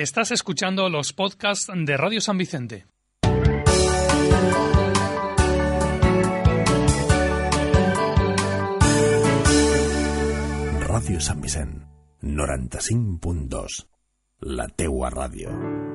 Estás escuchando los podcasts de Radio San Vicente. Ràdio Sant Vicent, 95.2. La teua ràdio.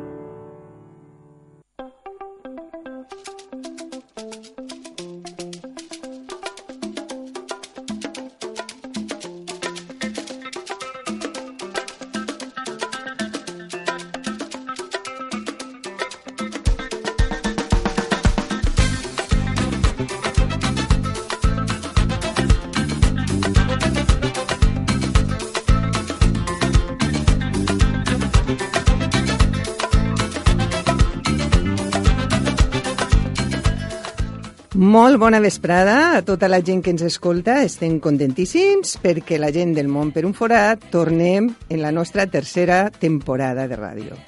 Molt bona vesprada a tota la gent que ens escolta. Estem contentíssims perquè la gent del món per un forat tornem en la nostra tercera temporada de ràdio.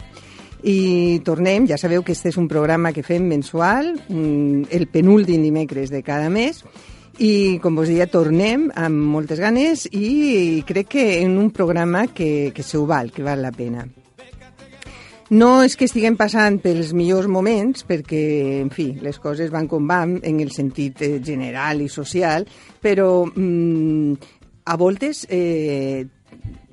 I tornem, ja sabeu que este és un programa que fem mensual, mm, el penúltim dimecres de cada mes, i com vos deia, tornem amb moltes ganes i crec que en un programa que, que se ho val, que val la pena. No és que estiguem passant pels millors moments, perquè, en fi, les coses van com van en el sentit eh, general i social, però mm, a voltes eh,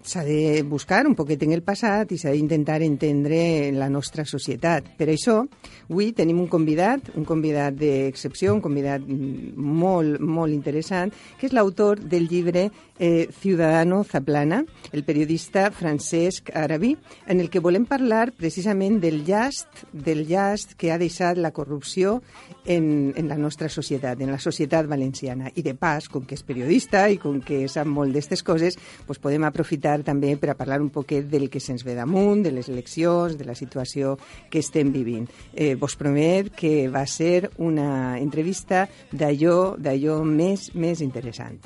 s'ha de buscar un poquet en el passat i s'ha d'intentar entendre la nostra societat. Per això, avui tenim un convidat, un convidat d'excepció, un convidat molt, molt interessant, que és l'autor del llibre eh, Ciudadano Zaplana, el periodista Francesc Arabí, en el que volem parlar precisament del llast, del llast que ha deixat la corrupció en, en la nostra societat, en la societat valenciana. I de pas, com que és periodista i com que sap molt d'aquestes coses, doncs podem aprofitar també per a parlar un poquet del que se'ns ve damunt, de les eleccions, de la situació que estem vivint. Eh, vos promet que va ser una entrevista d'allò d'allò més, més interessant.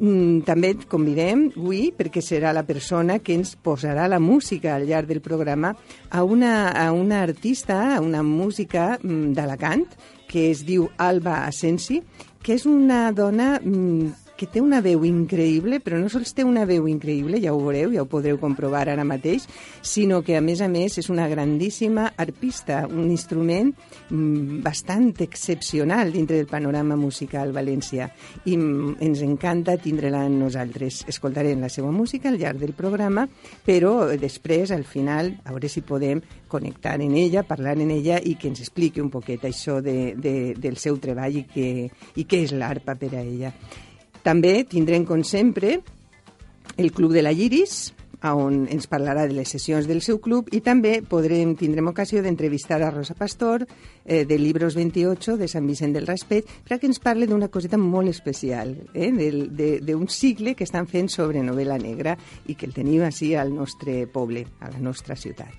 Mm, també et convidem avui perquè serà la persona que ens posarà la música al llarg del programa a una, a una artista, a una música mm, d'Alacant que es diu Alba Asensi, que és una dona mm, que té una veu increïble, però no sols té una veu increïble, ja ho veureu, ja ho podreu comprovar ara mateix, sinó que, a més a més, és una grandíssima arpista, un instrument mm, bastant excepcional dintre del panorama musical valencià. I mm, ens encanta tindre-la en nosaltres. Escoltarem la seva música al llarg del programa, però després, al final, a veure si podem connectar en ella, parlar en ella i que ens expliqui un poquet això de, de, del seu treball i, que, i què és l'arpa per a ella. També tindrem, com sempre, el Club de la Lliris, on ens parlarà de les sessions del seu club i també podrem tindrem ocasió d'entrevistar a Rosa Pastor eh, de Libros 28 de Sant Vicent del Raspet perquè ens parli d'una coseta molt especial, eh, d'un cicle que estan fent sobre novel·la negra i que el tenim així al nostre poble, a la nostra ciutat.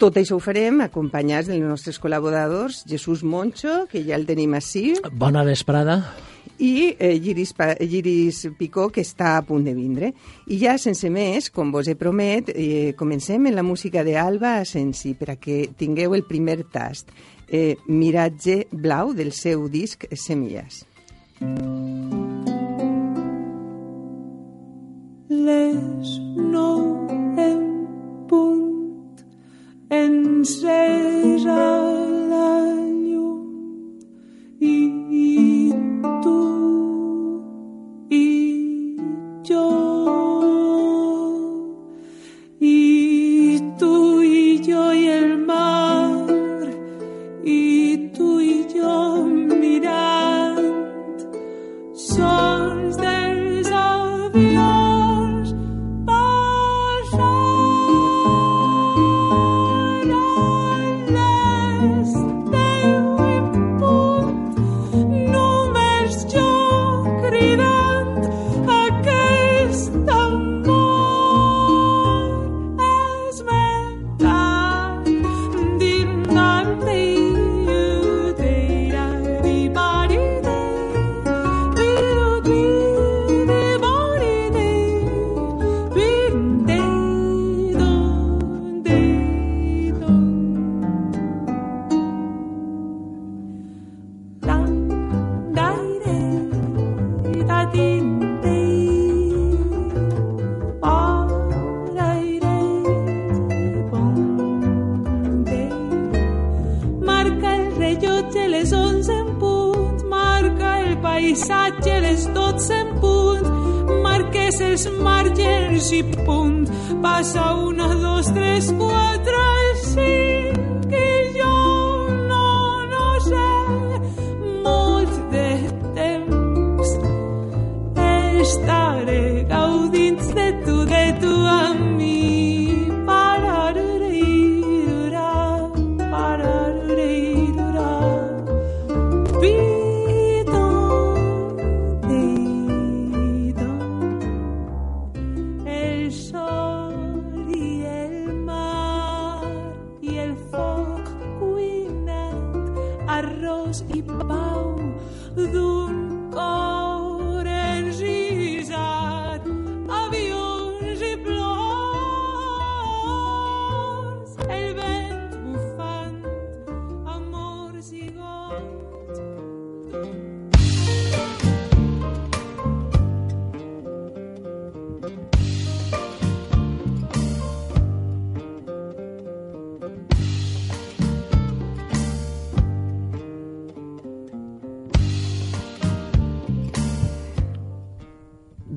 Tot això ho farem acompanyats dels nostres col·laboradors, Jesús Moncho, que ja el tenim així. Bona vesprada i eh, Lliris, Lliris Picó, que està a punt de vindre. I ja, sense més, com vos he promet, eh, comencem en la música d'Alba Asensi, per a que tingueu el primer tast. Eh, Miratge Blau, del seu disc Semilles. Les nou en punt encesa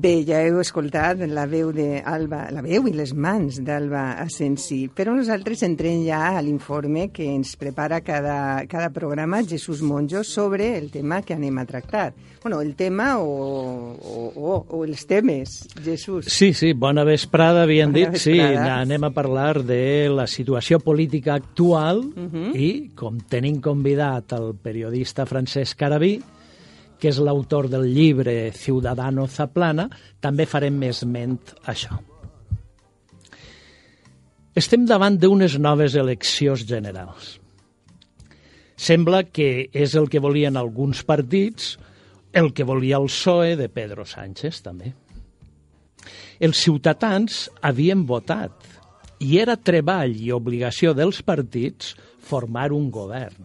Bé, ja heu escoltat la veu de Alba, la veu i les mans d'Alba Asensi, però nosaltres entrem ja a l'informe que ens prepara cada, cada programa Jesús Monjo sobre el tema que anem a tractar. Bueno, el tema o, o, o, o els temes, Jesús. Sí, sí, bona vesprada, havien Bona dit. Sí, vesprada. anem a parlar de la situació política actual Mhm. i, com tenim convidat el periodista Francesc Carabí, que és l'autor del llibre Ciudadano Zaplana, també farem més ment això. Estem davant d'unes noves eleccions generals. Sembla que és el que volien alguns partits, el que volia el PSOE de Pedro Sánchez, també. Els ciutadans havien votat i era treball i obligació dels partits formar un govern.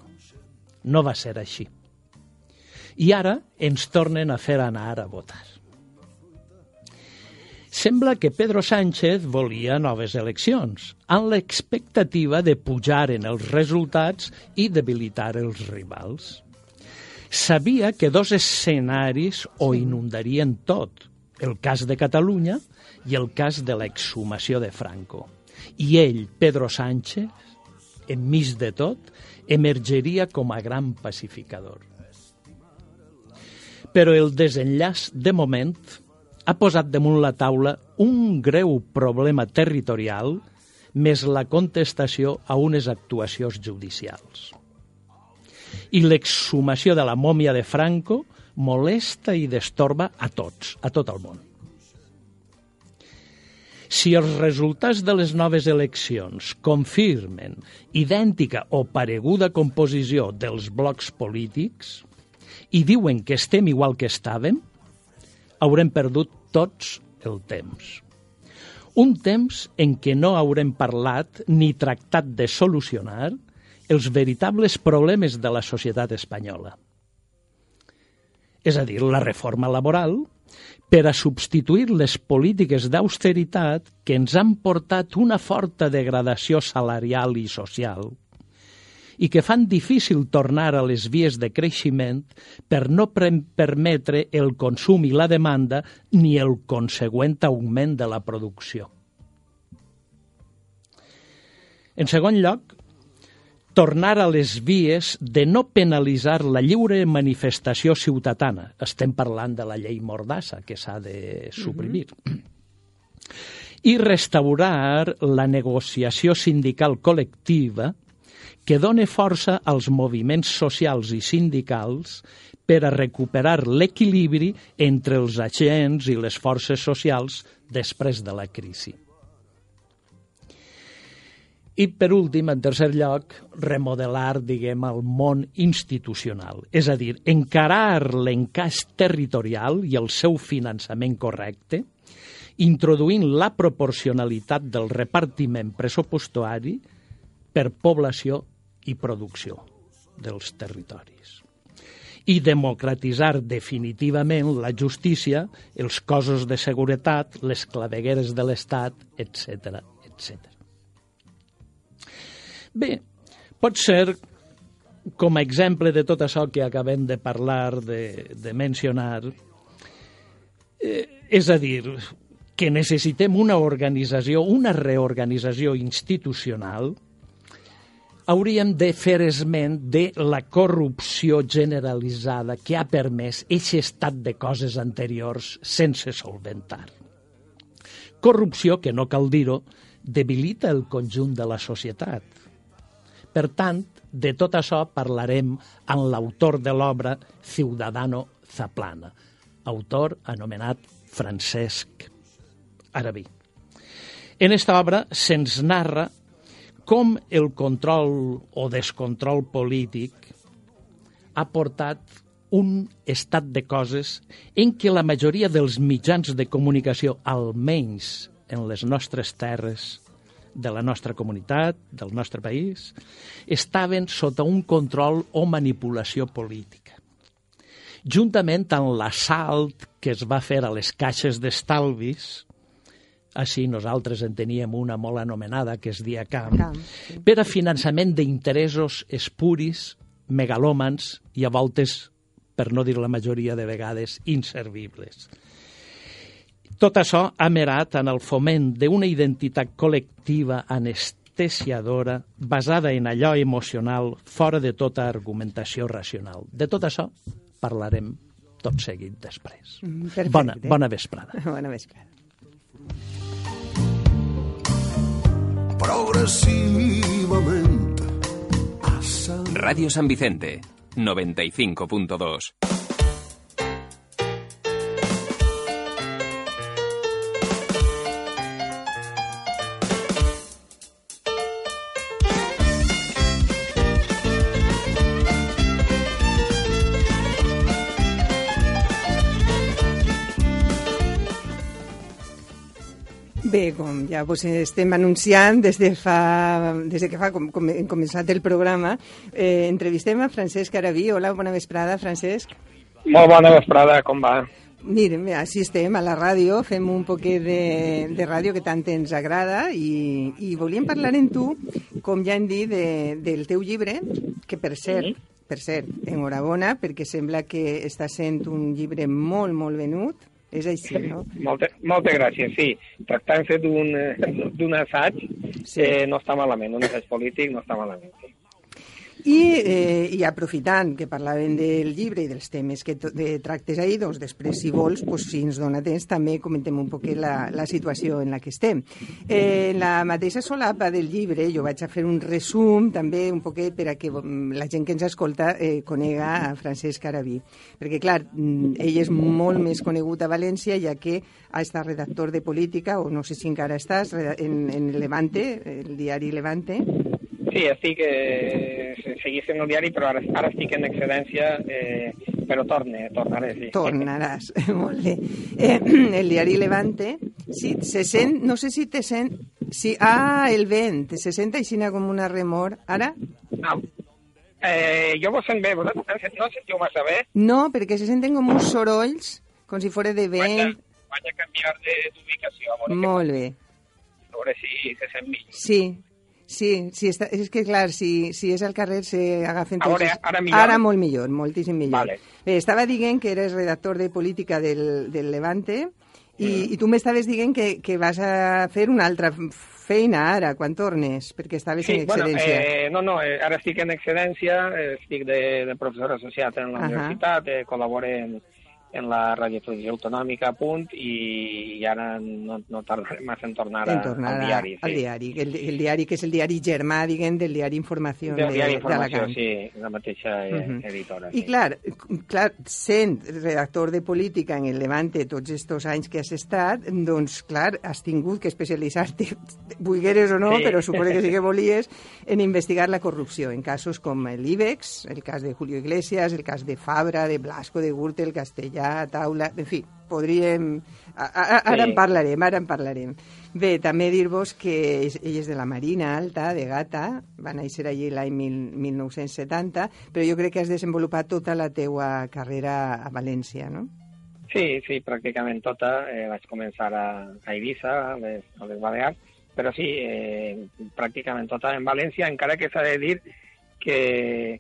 No va ser així. I ara ens tornen a fer anar a votar. Sembla que Pedro Sánchez volia noves eleccions, amb l'expectativa de pujar en els resultats i debilitar els rivals. Sabia que dos escenaris ho inundarien tot, el cas de Catalunya i el cas de l'exhumació de Franco. I ell, Pedro Sánchez, enmig de tot, emergeria com a gran pacificador. Però el desenllaç, de moment, ha posat damunt la taula un greu problema territorial més la contestació a unes actuacions judicials. I l'exhumació de la mòmia de Franco molesta i destorba a tots, a tot el món. Si els resultats de les noves eleccions confirmen idèntica o pareguda composició dels blocs polítics i diuen que estem igual que estàvem, haurem perdut tots el temps. Un temps en què no haurem parlat ni tractat de solucionar els veritables problemes de la societat espanyola. És a dir, la reforma laboral, per a substituir les polítiques d'austeritat que ens han portat una forta degradació salarial i social i que fan difícil tornar a les vies de creixement per no permetre el consum i la demanda ni el consegüent augment de la producció. En segon lloc, tornar a les vies de no penalitzar la lliure manifestació ciutadana. Estem parlant de la llei Mordassa, que s'ha de suprimir. I restaurar la negociació sindical col·lectiva que done força als moviments socials i sindicals per a recuperar l'equilibri entre els agents i les forces socials després de la crisi. I, per últim, en tercer lloc, remodelar, diguem, el món institucional. És a dir, encarar l'encaix territorial i el seu finançament correcte, introduint la proporcionalitat del repartiment pressupostari per població i producció dels territoris i democratitzar definitivament la justícia, els cossos de seguretat, les clavegueres de l'Estat, etc etc. Bé, pot ser com a exemple de tot això que acabem de parlar, de, de mencionar, eh, és a dir, que necessitem una organització, una reorganització institucional, hauríem de fer esment de la corrupció generalitzada que ha permès aquest estat de coses anteriors sense solventar. Corrupció que, no cal dir-ho, debilita el conjunt de la societat. Per tant, de tot això parlarem amb l'autor de l'obra Ciudadano Zaplana, autor anomenat Francesc Arabí. En esta obra se'ns narra com el control o descontrol polític ha portat un estat de coses en què la majoria dels mitjans de comunicació, almenys en les nostres terres, de la nostra comunitat, del nostre país, estaven sota un control o manipulació política. Juntament amb l'assalt que es va fer a les caixes d'estalvis, així nosaltres en teníem una molt anomenada, que es dia Camp, Camp sí. per a finançament d'interessos espuris, megalòmans i a voltes, per no dir la majoria de vegades, inservibles. Tot això ha merat en el foment d'una identitat col·lectiva anestesiadora basada en allò emocional fora de tota argumentació racional. De tot això parlarem tot seguit després. Mm, perfecte. Bona, bona vesprada. Bona vesprada. Progresivamente. Radio San Vicente, 95.2. ja vos estem anunciant des de, fa, des de que fa com, com hem començat el programa, eh, entrevistem a Francesc Arabí. Hola, bona vesprada, Francesc. Molt bona vesprada, com va? Mira, així estem a la ràdio, fem un poquet de, de ràdio que tant ens agrada i, i volíem parlar en tu, com ja hem dit, de, del teu llibre, que per cert, per cert, enhorabona, perquè sembla que està sent un llibre molt, molt venut, és així, no? Molta, moltes gràcies, sí. Tractant-se d'un eh, d'un assaig, Sí. eh, no està malament, un assaig polític no està malament. Sí. I, eh, I aprofitant que parlàvem del llibre i dels temes que de tractes ahir, doncs després, si vols, pues, si ens dona temps, també comentem un poquet la, la situació en la que estem. Eh, en la mateixa solapa del llibre jo vaig a fer un resum també un poquet per a que mm, la gent que ens escolta eh, conega a Francesc Arabí. Perquè, clar, mm, ell és molt més conegut a València, ja que ha estat redactor de política, o no sé si encara estàs, en, en Levante, el diari Levante, Sí, estic, eh, seguís en el diari, però ara, ara estic en excedència, eh, però torne, tornaré, sí. Tornaràs, molt bé. Eh, el diari Levante, sí, se sent, no sé si te sent, sí, ah, el vent, se sent aixina com una remor. Ara? Ah, eh, jo vos sent bé, vosaltres no sentiu massa bé? No, perquè se senten com uns sorolls, com si fora de Vaig a, vent. vaig a canviar de- d'ubicació, Molt bé. a veure si se sent millor. Sí, sí, sí està, és que clar, si, si és al carrer se agafen A veure, tots... ara millor? Ara molt millor, moltíssim millor. Vale. Bé, estava dient que eres redactor de política del, del Levante i, Mm. i tu m'estaves dient que, que vas a fer una altra feina ara, quan tornes, perquè estaves Sí, en bueno, excedència. eh, no, no, eh, ara estic en excedència, eh, estic de, de professor associat en la Ahà. universitat, eh, col·labore en, en la radiotelevisió autonòmica a punt i, i ara no, no tardaré massa en tornar, a, en tornar al diari. Sí. al diari, el, el diari que és el diari germà, diguem, del diari Informació Del de, diari Informació, d'Alacant. sí, la mateixa eh, Mhm. editora. I sí. clar, clar, sent redactor de política en el Levante tots estos anys que has estat, doncs clar, has tingut que especialitzar-te, vulgueres o no, Sí. però suposo que sí que volies, en investigar la corrupció en casos com l'IBEX, el cas de Julio Iglesias, el cas de Fabra, de Blasco, de Gürtel, Castellà, Taula, en fi, podríem... a- a- Ara Sí. en parlarem, ara en parlarem. Bé, també dir-vos que ell és de la Marina Alta, de Gata, va néixer allí l'any mil- 1970, però jo crec que has desenvolupat tota la teua carrera a València, no? Sí, sí, pràcticament tota. Eh, vaig començar a, a Eivissa, a les, a les Balears, però sí, eh, pràcticament tota en València, encara que s'ha de dir que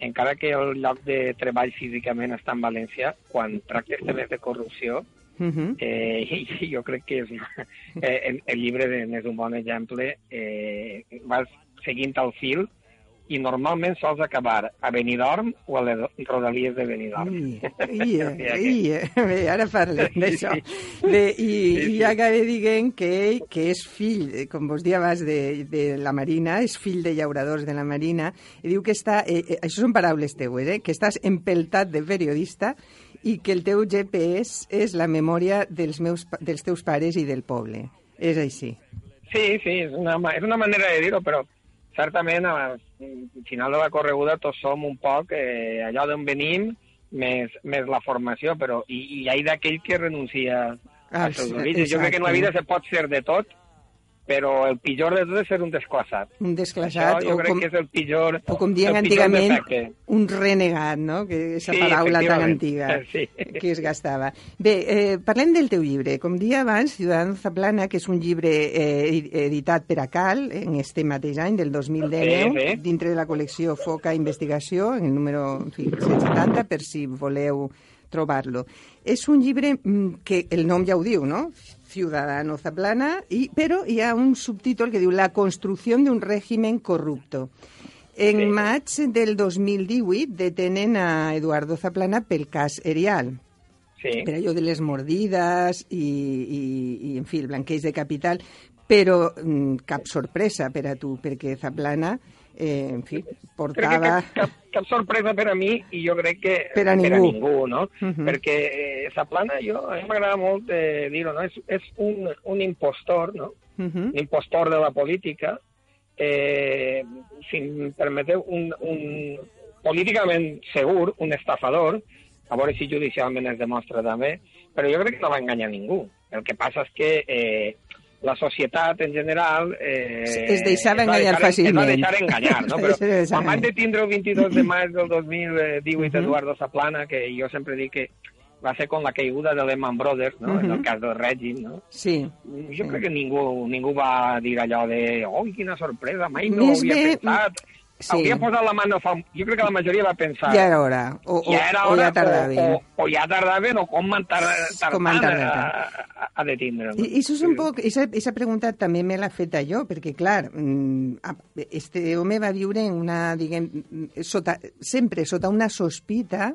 encara que el lloc de treball físicament està en València, quan tractes temes de corrupció, Uh -huh. eh, jo crec que és, eh, el, el llibre de- n'és un bon exemple, eh, vas seguint el fil i normalment sols acabar a Benidorm o a les rodalies de Benidorm. Que- ui, bé, ara parlem d'això. I, i acabé dient que ell, que és fill, com vos dia abans, de, de la Marina, és fill de llauradors de la Marina, i diu que està, eh, eh, això són paraules teues, eh, que estàs empeltat de periodista i que el teu GPS és la memòria dels, meus, dels teus pares i del poble. És així. Sí, sí, és una, és una manera de dir-ho, però certament al final de la correguda tots som un poc eh, allò d'on venim més, més la formació, però i, i hi ha d'aquell que renuncia Ah, als seus orígens. Jo crec que en la vida se pot ser de tot, però el pitjor de tot és ser un desclassat. Un desclassat, Això jo o crec com, que és el pitjor, o com pitjor antigament, defecte. un renegat, no? Que aquesta Sí, paraula tan antiga Sí. que es gastava. Bé, eh, parlem del teu llibre. Com dia abans, Ciudadano Zaplana, que és un llibre eh, edi- editat per a Cal en este mateix any, del 2019, Sí, sí. dintre de la col·lecció Foca Investigació, en el número en fi, 170, per si voleu trobar-lo. És un llibre mm, que el nom ja ho diu, no? Ciudadano Zaplana, i, però hi ha un subtítol que diu La construcció d'un règim corrupto. En Sí. maig del 2018 detenen a Eduardo Zaplana pel cas Erial, Sí. per allò de les mordides i, i, i en fi, el blanqueig de capital, però mm, cap sorpresa per a tu, perquè Zaplana, eh, en fi, Crec que cap, cap, cap sorpresa per a mi i jo crec que Per a per a ningú. ningú no? Mhm. Perquè eh, Zaplana, jo, a mi m'agrada molt eh, dir-ho, no? És, és un, un impostor, no? Uh -huh. un impostor de la política, eh, si em permeteu, un, un políticament segur, un estafador, a veure si judicialment es demostra també, però jo crec que no va enganyar ningú. El que passa és que eh, la societat en general... Eh, Es deixava va enganyar deixar- Es va fàcilment. deixar enganyar, no? Però Es quan van detenir el 22 de maig del 2018 Mhm. Eduardo Zaplana, que jo sempre dic que va ser con la caiguda de Lehman Brothers, no? en el cas del règim, no? Sí. Jo crec que ningú, ningú va dir allò de oi, quina sorpresa, mai no Més ho havia bé, pensat. Sí. Hauria posat la mà no fa... Jo crec que la majoria va pensar... Ja era hora. O, o, ja era o hora, ja tardaven. O, o, o ja tardaven, o com van tar, tardant Com han tardat. a, a, a detindre. I, i això és un poc... Aquesta pregunta també me l'ha feta jo, perquè, clar, mm, este home va viure en una, diguem, sota, sempre sota una sospita,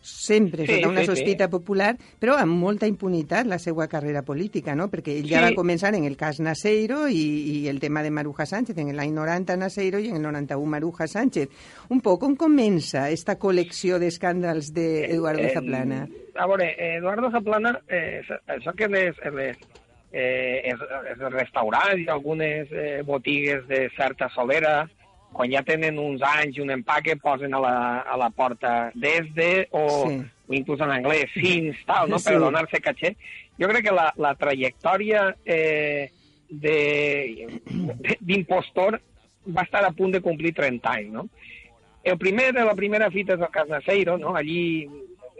sempre Sí, sota una sí, sí. sospita popular, però amb molta impunitat la seva carrera política, no? Perquè ell ja Sí. va començar en el cas Naseiro i, i el tema de Maruja Sánchez, en l'any 90 Naseiro i en el 91 Maruja Sánchez. Un poc, com comença esta col·lecció d'escàndals d'Eduardo Eh, Zaplana? A veure, Eduardo Zaplana, eh, això que les, les, eh, els, els restaurants i algunes eh, botigues de certa solera, quan ja tenen uns anys i un empaque, posen a la, a la porta desde o, Sí. o inclús en anglès fins, tal, no? Sí. per donar-se caché. Jo crec que la, la trajectòria eh, de- de- d'impostor va estar a punt de complir 30 anys, no? El primer de la primera fita és el cas Naseiro, no? Allí,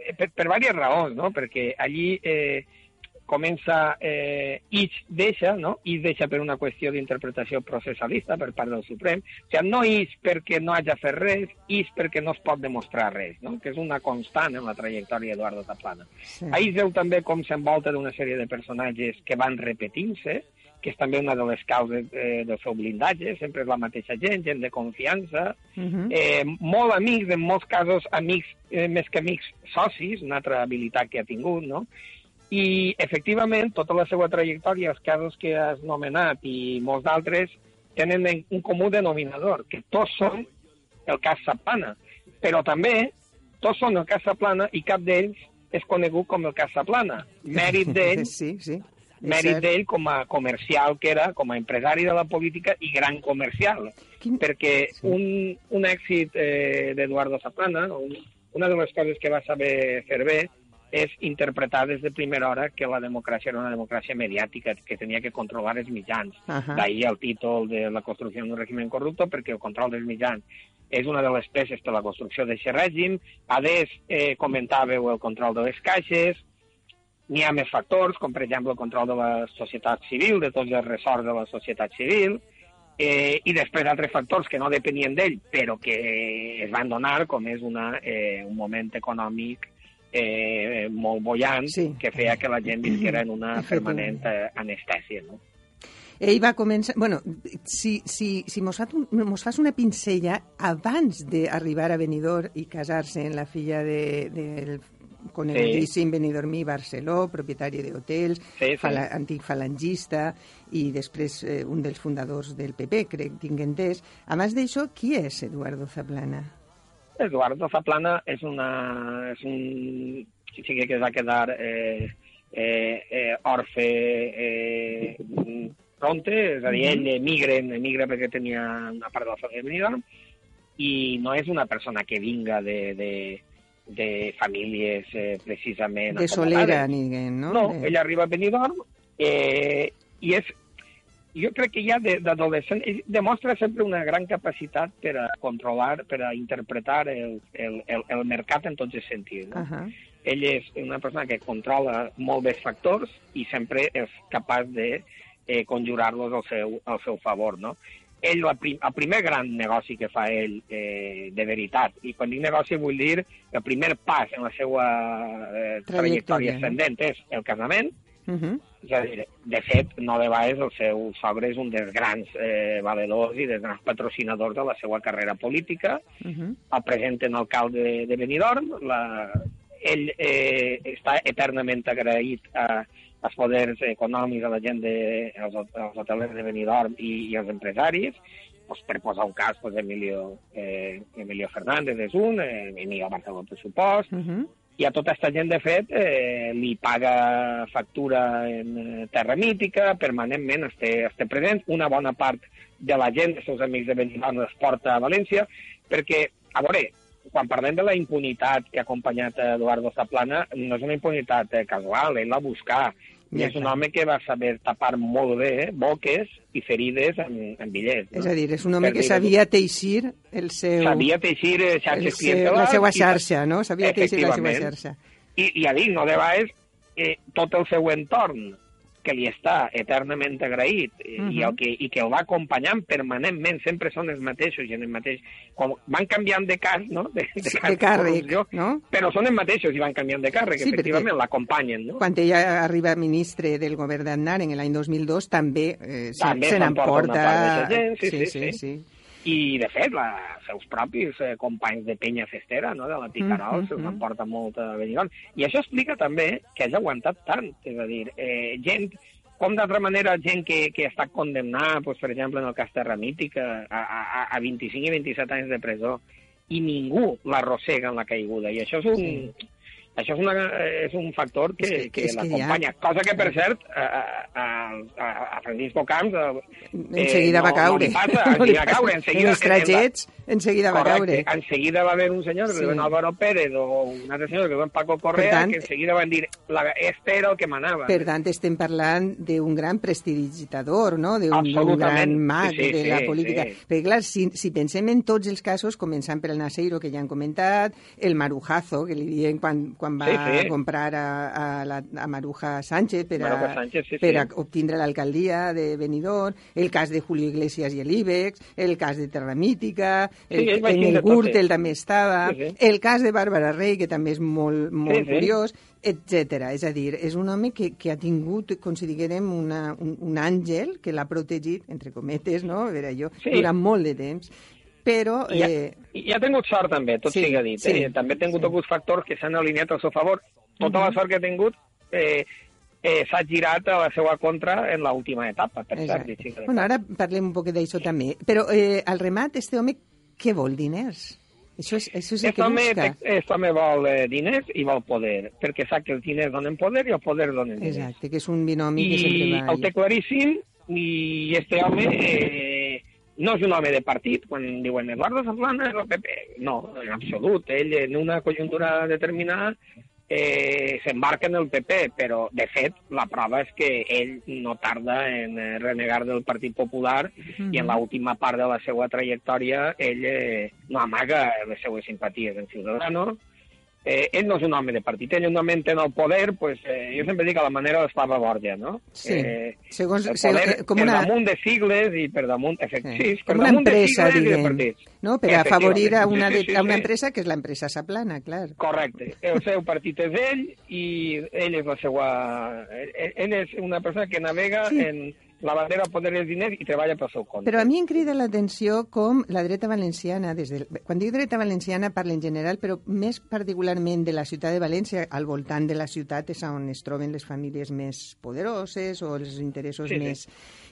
eh, per, per diverses raons, no? Perquè allí eh, comença, eh, Ix deixa, no? Ix deixa per una qüestió d'interpretació processalista per part del Suprem. O sigui, no Ix perquè no hagi fet res, Ix perquè no es pot demostrar res, no? Que és una constant en la trajectòria d'Eduardo Zaplana. Sí. Ahir veu també com s'envolta d'una sèrie de personatges que van repetint-se, que és també una de les causes eh, del seu blindatge, sempre és la mateixa gent, gent de confiança, Uh eh, molt amics, en molts casos amics, eh, més que amics, socis, una altra habilitat que ha tingut, no? I, efectivament, tota la seva trajectòria, els casos que has nomenat i molts d'altres, tenen en- un comú denominador, que tots són el cas Zaplana. Però també tots són el cas Zaplana i cap d'ells és conegut com el cas Zaplana. Mèrit d'ell Sí, sí. mèrit d'ell com a comercial que era, com a empresari de la política i gran comercial. Quin- Perquè un, un èxit eh, d'Eduardo Zaplana, un, una de les coses que va saber fer bé, és interpretar des de primera hora que la democràcia era una democràcia mediàtica, que tenia que controlar els mitjans. Ahà. D'ahir el títol de la construcció d'un règim corrupte, perquè el control dels mitjans és una de les peces per la construcció d'aquest règim. A més, eh, comentàveu el control de les caixes, n'hi ha més factors, com per exemple el control de la societat civil, de tots els ressorts de la societat civil, eh, i després altres factors que no depenien d'ell, però que es van donar, com és una, eh, un moment econòmic eh, molt bollant, Sí. que feia que la gent visquera en una permanent eh, anestèsia. No? Ell va començar... Bueno, si, si, si mos, fas un, mos fas una pincella abans d'arribar a Benidorm i casar-se en la filla de, del conegudíssim Benidormí Barceló, propietari d'hotels, Sí, sí. fala, antic falangista i després eh, un dels fundadors del PP, crec, tinc entès. Abans d'això, qui és Eduardo Zaplana? Eduardo Zaplana és, una, és un xique que es va quedar eh, eh, eh, orfe eh, pronte, és a dir, ell emigra, emigra perquè tenia una part de la família i no és una persona que vinga de, de, de famílies eh, precisament De Solera, ni no? No, De- ell arriba a Benidorm eh, i és jo crec que ja de- d'adolescent ell demostra sempre una gran capacitat per a controlar, per a interpretar el, el, el, el mercat en tots els sentits. No? Ahà. Ell és una persona que controla molt bé els factors i sempre és capaç de eh, conjurar-los al seu, al seu favor. No? Ell, el, prim, el primer gran negoci que fa ell eh, de veritat, i quan dic negoci vull dir el primer pas en la seva eh, Trajectòria, ascendent és el casament, Uh -huh. és a dir, de fet, no de vegades el seu sogre és un dels grans eh, valedors i dels grans patrocinadors de la seva carrera política, Uh -huh. el present alcalde de, de Benidorm, la, ell eh, està eternament agraït a, als poders econòmics, a la gent, de, als, als hotelers de Benidorm i, i als empresaris, pues, per posar un cas, pues, Emilio, eh, Emilio Fernández és un, eh, Emilio Barceló, per supost, Uh -huh. I a tota aquesta gent, de fet, eh, li paga factura en eh, terra mítica, permanentment es té, es té present. Una bona part de la gent, dels seus amics de Benidorm, es porta a València, perquè, a veure, quan parlem de la impunitat que ha acompanyat Eduardo Zaplana, no és una impunitat eh, casual, ell l'ha buscat. I és un home que va saber tapar molt bé boques i ferides en, en bitllets. És a dir, és un home Per que sabia teixir el seu... Sabia teixir eh, xarxes seu, clientelars. la seva i- xarxa, no? Sabia teixir la seva xarxa. I, i ja dic, no de vegades, eh, tot el seu entorn que li està eternament agraït eh, i, Mhm. el que, i que el va acompanyant permanentment, sempre són els mateixos i en el mateix... Com van canviant de cas, no? De, De cas càrrec, corrupció, no? Però són els mateixos i van canviant de càrrec, Sí, sí, efectivament, l'acompanyen, no? Quan ella arriba ministre del govern d'Aznar en l'any 2002, també eh, També se n'emporta... gent, sí, sí, sí, sí, sí. I, de fet, la, els seus propis eh, companys de penya festera, no?, de la Picarol, Mhm, se'ls mhm. emporta molt a Benidorm. I això explica també que hagi aguantat tant, és a dir, eh, gent com d'altra manera gent que, que està condemnada, doncs, per exemple, en el cas Terra Mítica, a, a, a 25 i 27 anys de presó, i ningú l'arrossega en la caiguda. I això és un, Sí. Això és, una, és un factor que, És que- que, que l'acompanya. Cosa que, per cert, a, a, a, a Francisco Camps... eh, En seguida no- va caure. No li passa, No li va caure. En seguida, els tragets, en seguida va Correcte. caure. En seguida va haver un senyor Sí. diuen Álvaro Pérez o un altre senyor que diuen Paco Per Correa tant- que en seguida van dir la, este era el que manava. Per tant, estem parlant d'un gran prestidigitador, no? d'un gran mag Sí, sí, de la sí, política. sí. Perquè, clar, si, si pensem en tots els casos, començant per el Naseiro, que ja han comentat, el Marujazo, que li diuen quan, quan va Sí, sí. comprar a, a, la, a Maruja Sánchez per a, Maruja Sánchez, sí, per sí. a obtindre l'alcaldia de Benidorm, el cas de Julio Iglesias i l'Ibex, el cas de Terra Mítica, el, Sí, en el Gürtel també estava, Sí, sí. el cas de Bàrbara Rey, que també és molt, molt Sí, sí. curiós, etc. És a dir, és un home que, que ha tingut, com si diguérem, una, un, un àngel que l'ha protegit, entre cometes, no? A veure, jo, Sí. durant molt de temps. Però... I ha, Eh, i ha tingut sort també, tot sí, siga dit. sí, eh? També ha tingut sí. alguns factors que s'han alineat al seu favor. Tota la sort que ha tingut eh, eh, s'ha girat a la seva contra en l'última etapa, per cert. Exacte. sigui de Bueno, ara parlem un poc d'això també. Però eh, al remat, este home, què vol? Diners? Això és, això és el que home, busca. aquest home vol eh, diners i vol poder, perquè sap que els diners donen poder i el poder donen diners. Exacte, que és un binomi que I sempre va... el té claríssim i este home eh, no és un home de partit. Quan diuen Eduardo Zaplana és el PP, no, en absolut. Ell en una conjuntura determinada eh, s'embarca en el PP, però de fet la prova és que ell no tarda en eh, renegar del Partit Popular Mhm. i en l'última part de la seva trajectòria ell eh, no amaga les seues simpaties en Ciudadanos, eh, ell no és un home de partit, ell un home en el poder, pues, eh, jo sempre dic a la manera d'Esparra Borja, no? Sí, Eh, segons, el segons, poder com per una, damunt de sigles i per damunt... Efect, sí, per com una de empresa, de diguem, partits. no? per afavorir a una, Sí, de, sí, a una sí. empresa que és l'empresa Saplana, clar. Correcte. El seu partit és ell i ell és la seva... Ell és una persona que navega Sí. en la bandera poder dels diners i treballa pel seu compte. Però a mi em crida l'atenció com la dreta valenciana, des del... quan dic dreta valenciana parla en general, però més particularment de la ciutat de València, al voltant de la ciutat és on es troben les famílies més poderoses o els interessos Sí, sí.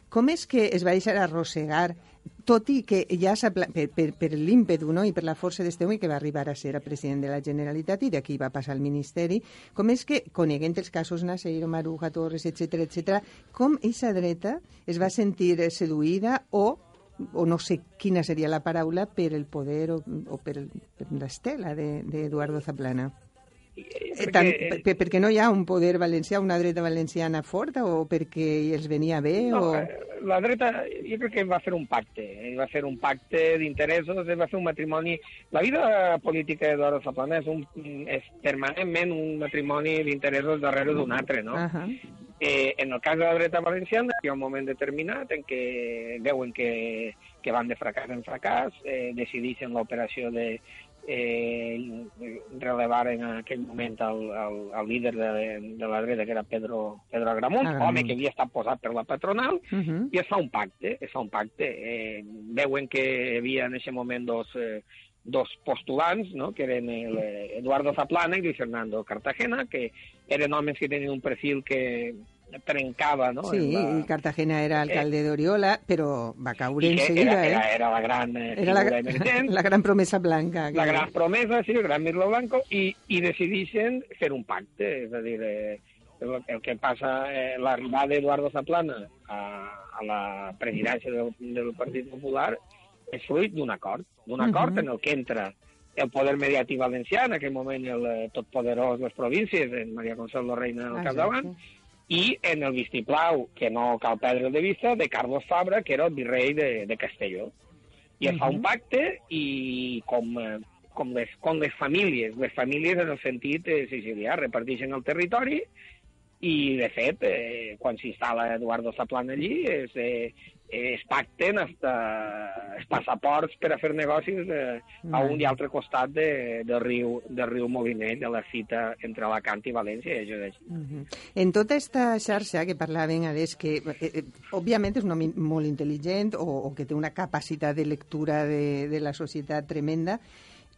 Com és que es va deixar arrossegar, tot i que ja per, per, per l'ímpetu no? i per la força d'este home que va arribar a ser el president de la Generalitat i d'aquí va passar al Ministeri, com és que, coneguent els casos Naseiro, Maruja, Torres, etc etc, com eixa dreta es va sentir seduïda o o no sé quina seria la paraula per el poder o, o per, per l'estela d'Eduardo Zaplana. Eh, Perquè, tant, eh, per, per, perquè no hi ha un poder valencià, una dreta valenciana forta o perquè els venia bé? No, o... eh, la dreta, jo crec que va fer un pacte, va fer un pacte d'interessos, va fer un matrimoni... La vida política d'Eduardo Zaplana és, un, és permanentment un matrimoni d'interessos darrere d'un altre, no? Uh -huh. Eh, en el cas de la dreta valenciana hi ha un moment determinat en què veuen que, que van de fracàs en fracàs, eh, decideixen l'operació de eh, relevar en aquell moment el, el, el líder de, de la dreta, que era Pedro, Pedro Agramunt, Agramunt. home que havia estat posat per la patronal, Uh -huh. i es fa un pacte, es fa un pacte. Eh, veuen que hi havia en aquest moment dos, eh, dos postulants, no? que eren el, eh, Eduardo Zaplana i Fernando Cartagena, que eren homes que tenien un perfil que trencava no? Sí, la- i Cartagena era alcalde d'Oriola, però va caure enseguida, era, era, eh? era la gran eh, Era la, emergent, la gran promesa blanca. la gran promesa, sí, el gran Mirlo Blanco, i, i decideixen fer un pacte, és a dir, eh, el, el que passa, eh, l'arribada d'Eduardo Zaplana a, a la presidència del, del Partit Popular és fruit d'un acord, d'un acord Mhm. en el que entra el poder mediàtic valencià, en aquell moment el eh, totpoderós les províncies, en Maria Consuelo Reina al Ah, capdavant, i en el vistiplau, que no cal perdre de vista, de Carlos Fabra, que era el virrei de, de Castelló. I es fa un pacte i com, eh, com, les, com les famílies, les famílies en el sentit eh, sicilià, reparteixen el territori i, de fet, eh, quan s'instal·la Eduardo Zaplana allí, es, eh, es pacten hasta els passaports per a fer negocis eh, a un i altre costat de, del, riu, del riu Molinell, de la cita entre Alacant i València, i això és així. Mhm. En tota aquesta xarxa que parlaven, Ades, que eh, eh, òbviament és un home molt intel·ligent o, o que té una capacitat de lectura de, de la societat tremenda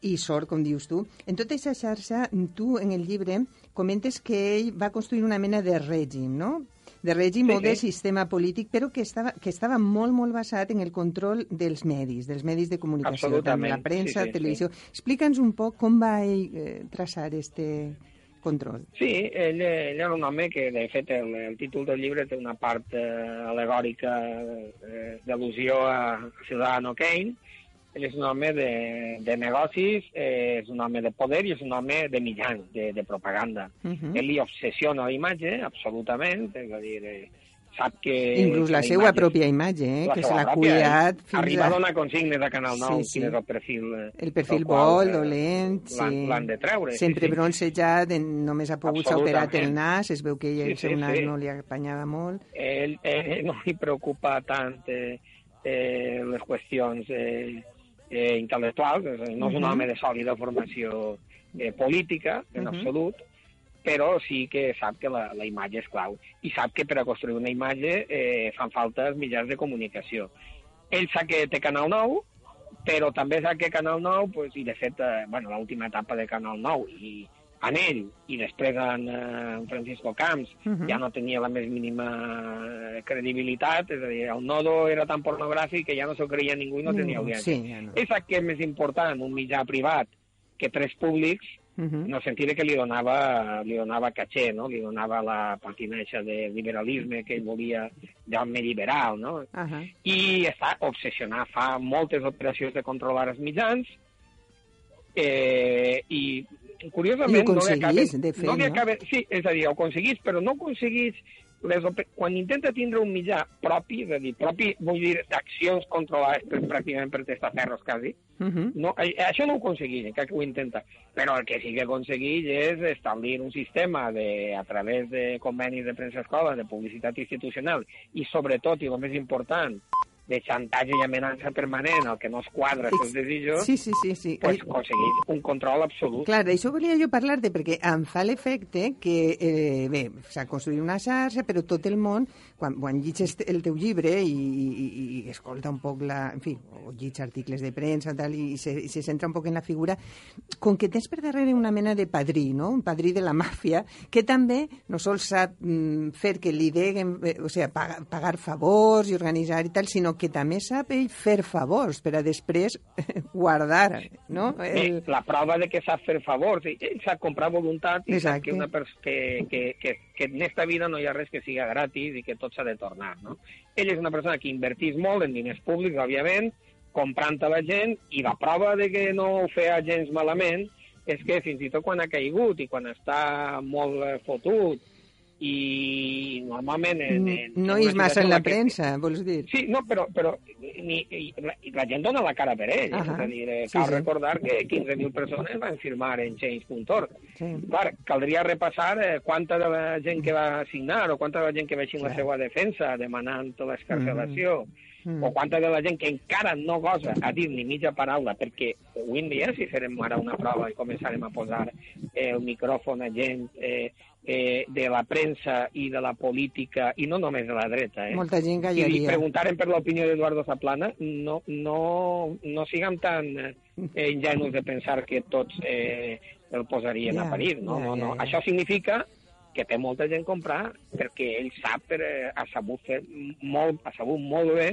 i sort, com dius tu. En tota aquesta xarxa, tu en el llibre comentes que ell va construir una mena de règim, no? de règim Sí, o de sí. sistema polític, però que estava, que estava molt, molt basat en el control dels medis, dels medis de comunicació, tant la premsa, sí, sí, televisió. Explica'ns un poc com va ell eh, traçar este control. Sí, ell, ell era un home que, de fet, el, el títol del llibre té una part eh, alegòrica eh, d'al·lusió a Ciudadano Kane. És un home de, de negocis, eh, és un home de poder i és un home de mitjans, de, de propaganda. Uh -huh. Ell li obsessiona la imatge, absolutament, és a dir, eh, sap que... Inclús la que seva imatge- pròpia imatge, eh, la que se l'ha cuidat ell fins Arriba a... donar consignes a Canal 9, Sí, sí, quin és el perfil... eh, El perfil qual, vol, eh, dolent, sí. L'han de treure. Sempre sí, sí. bronzejat, en, només ha pogut s'ha operat el nas, es veu que ell Sí, el seu sí, nas sí. no li apanyava molt. ell, ell no li preocupa tant eh, eh, les qüestions eh, eh, intel·lectuals, no és un home de sòlida formació eh, política, en Mhm. absolut, però sí que sap que la, la imatge és clau i sap que per a construir una imatge eh, fan falta els mitjans de comunicació. Ell sap que té Canal 9, però també sap que Canal 9, pues, i de fet, eh, bueno, l'última etapa de Canal 9, i en ell, i després en, eh, en Francisco Camps, Mhm. ja no tenia la més mínima eh, credibilitat, és a dir, el nodo era tan pornogràfic que ja no s'ho creia ningú i no tenia audiència. Sí, ja no. Ell sap que és més important un mitjà privat que tres públics, Mhm. en el sentit que li donava, li donava caché, no? li donava la patina eixa de liberalisme que ell volia d'home liberal, no? Ahà. i està obsessionat, fa moltes operacions de controlar els mitjans eh, i curiosament I ho no aconseguís, de fet, no no? acaba, sí, és a dir, ho aconseguís, però no aconseguís les, quan intenta tindre un mitjà propi, és a dir, propi, vull dir, d'accions controlades per, pràcticament per testaferros, quasi, Uh -huh. no, eh, això no ho aconsegueix, encara que ho intenta. Però el que sí que aconsegueix és establir un sistema de, a través de convenis de premsa escola, de publicitat institucional, i sobretot, i el més important, de xantatge i amenaça permanent, el que no es quadra els seus desitjos, Sí, sí, sí. sí. pues, Ai, aconsegueix un control absolut. Clar, d'això volia jo parlar-te, perquè em fa l'efecte que, eh, bé, s'ha construït una xarxa, però tot el món, quan, quan llitges el teu llibre i, i, i escolta un poc la... En fi, o llitja articles de premsa tal, i, se, i se centra un poc en la figura, com que tens per darrere una mena de padrí, no? un padrí de la màfia, que també no sols sap mm, fer que li deguen, eh, o sigui, pagar, pagar favors i organitzar i tal, sinó que també sap ell fer favors per a després guardar, no? Bé, la prova de que sap fer favors, ell sap comprar voluntat i sap que, una pers que, que, que, que en esta vida no hi ha res que siga gratis i que tot s'ha de tornar. No? Ell és una persona que invertís molt en diners públics, òbviament, comprant a la gent, i la prova de que no ho feia gens malament és que fins i tot quan ha caigut i quan està molt fotut i normalment... En, en, No és massa en la que- premsa, vols dir? Sí, no, però, però ni, la, la gent dona la cara per ell. Ahà. És a dir, eh, Sí, cal sí. recordar que 15.000 persones van firmar en Change.org. Sí. Clar, caldria repassar eh, quanta de la gent que va signar o quanta de la gent que va així la seva defensa demanant l'escarcelació Mm. o quanta de la gent que encara no gosa a dir ni mitja paraula perquè avui en dia si farem ara una prova i començarem a posar eh, el micròfon a gent eh, eh, de la premsa i de la política i no només de la dreta eh? Molta gent i callaria. preguntaren per l'opinió d'Eduardo Zaplana, no, no, no siguem tan eh, ingenus de pensar que tots eh, el posarien Ja, a parir. No, ja, no, no. ja, ja. Això significa que té molta gent comprar perquè ell sap, per, eh, ha sabut fer molt, ha sabut molt bé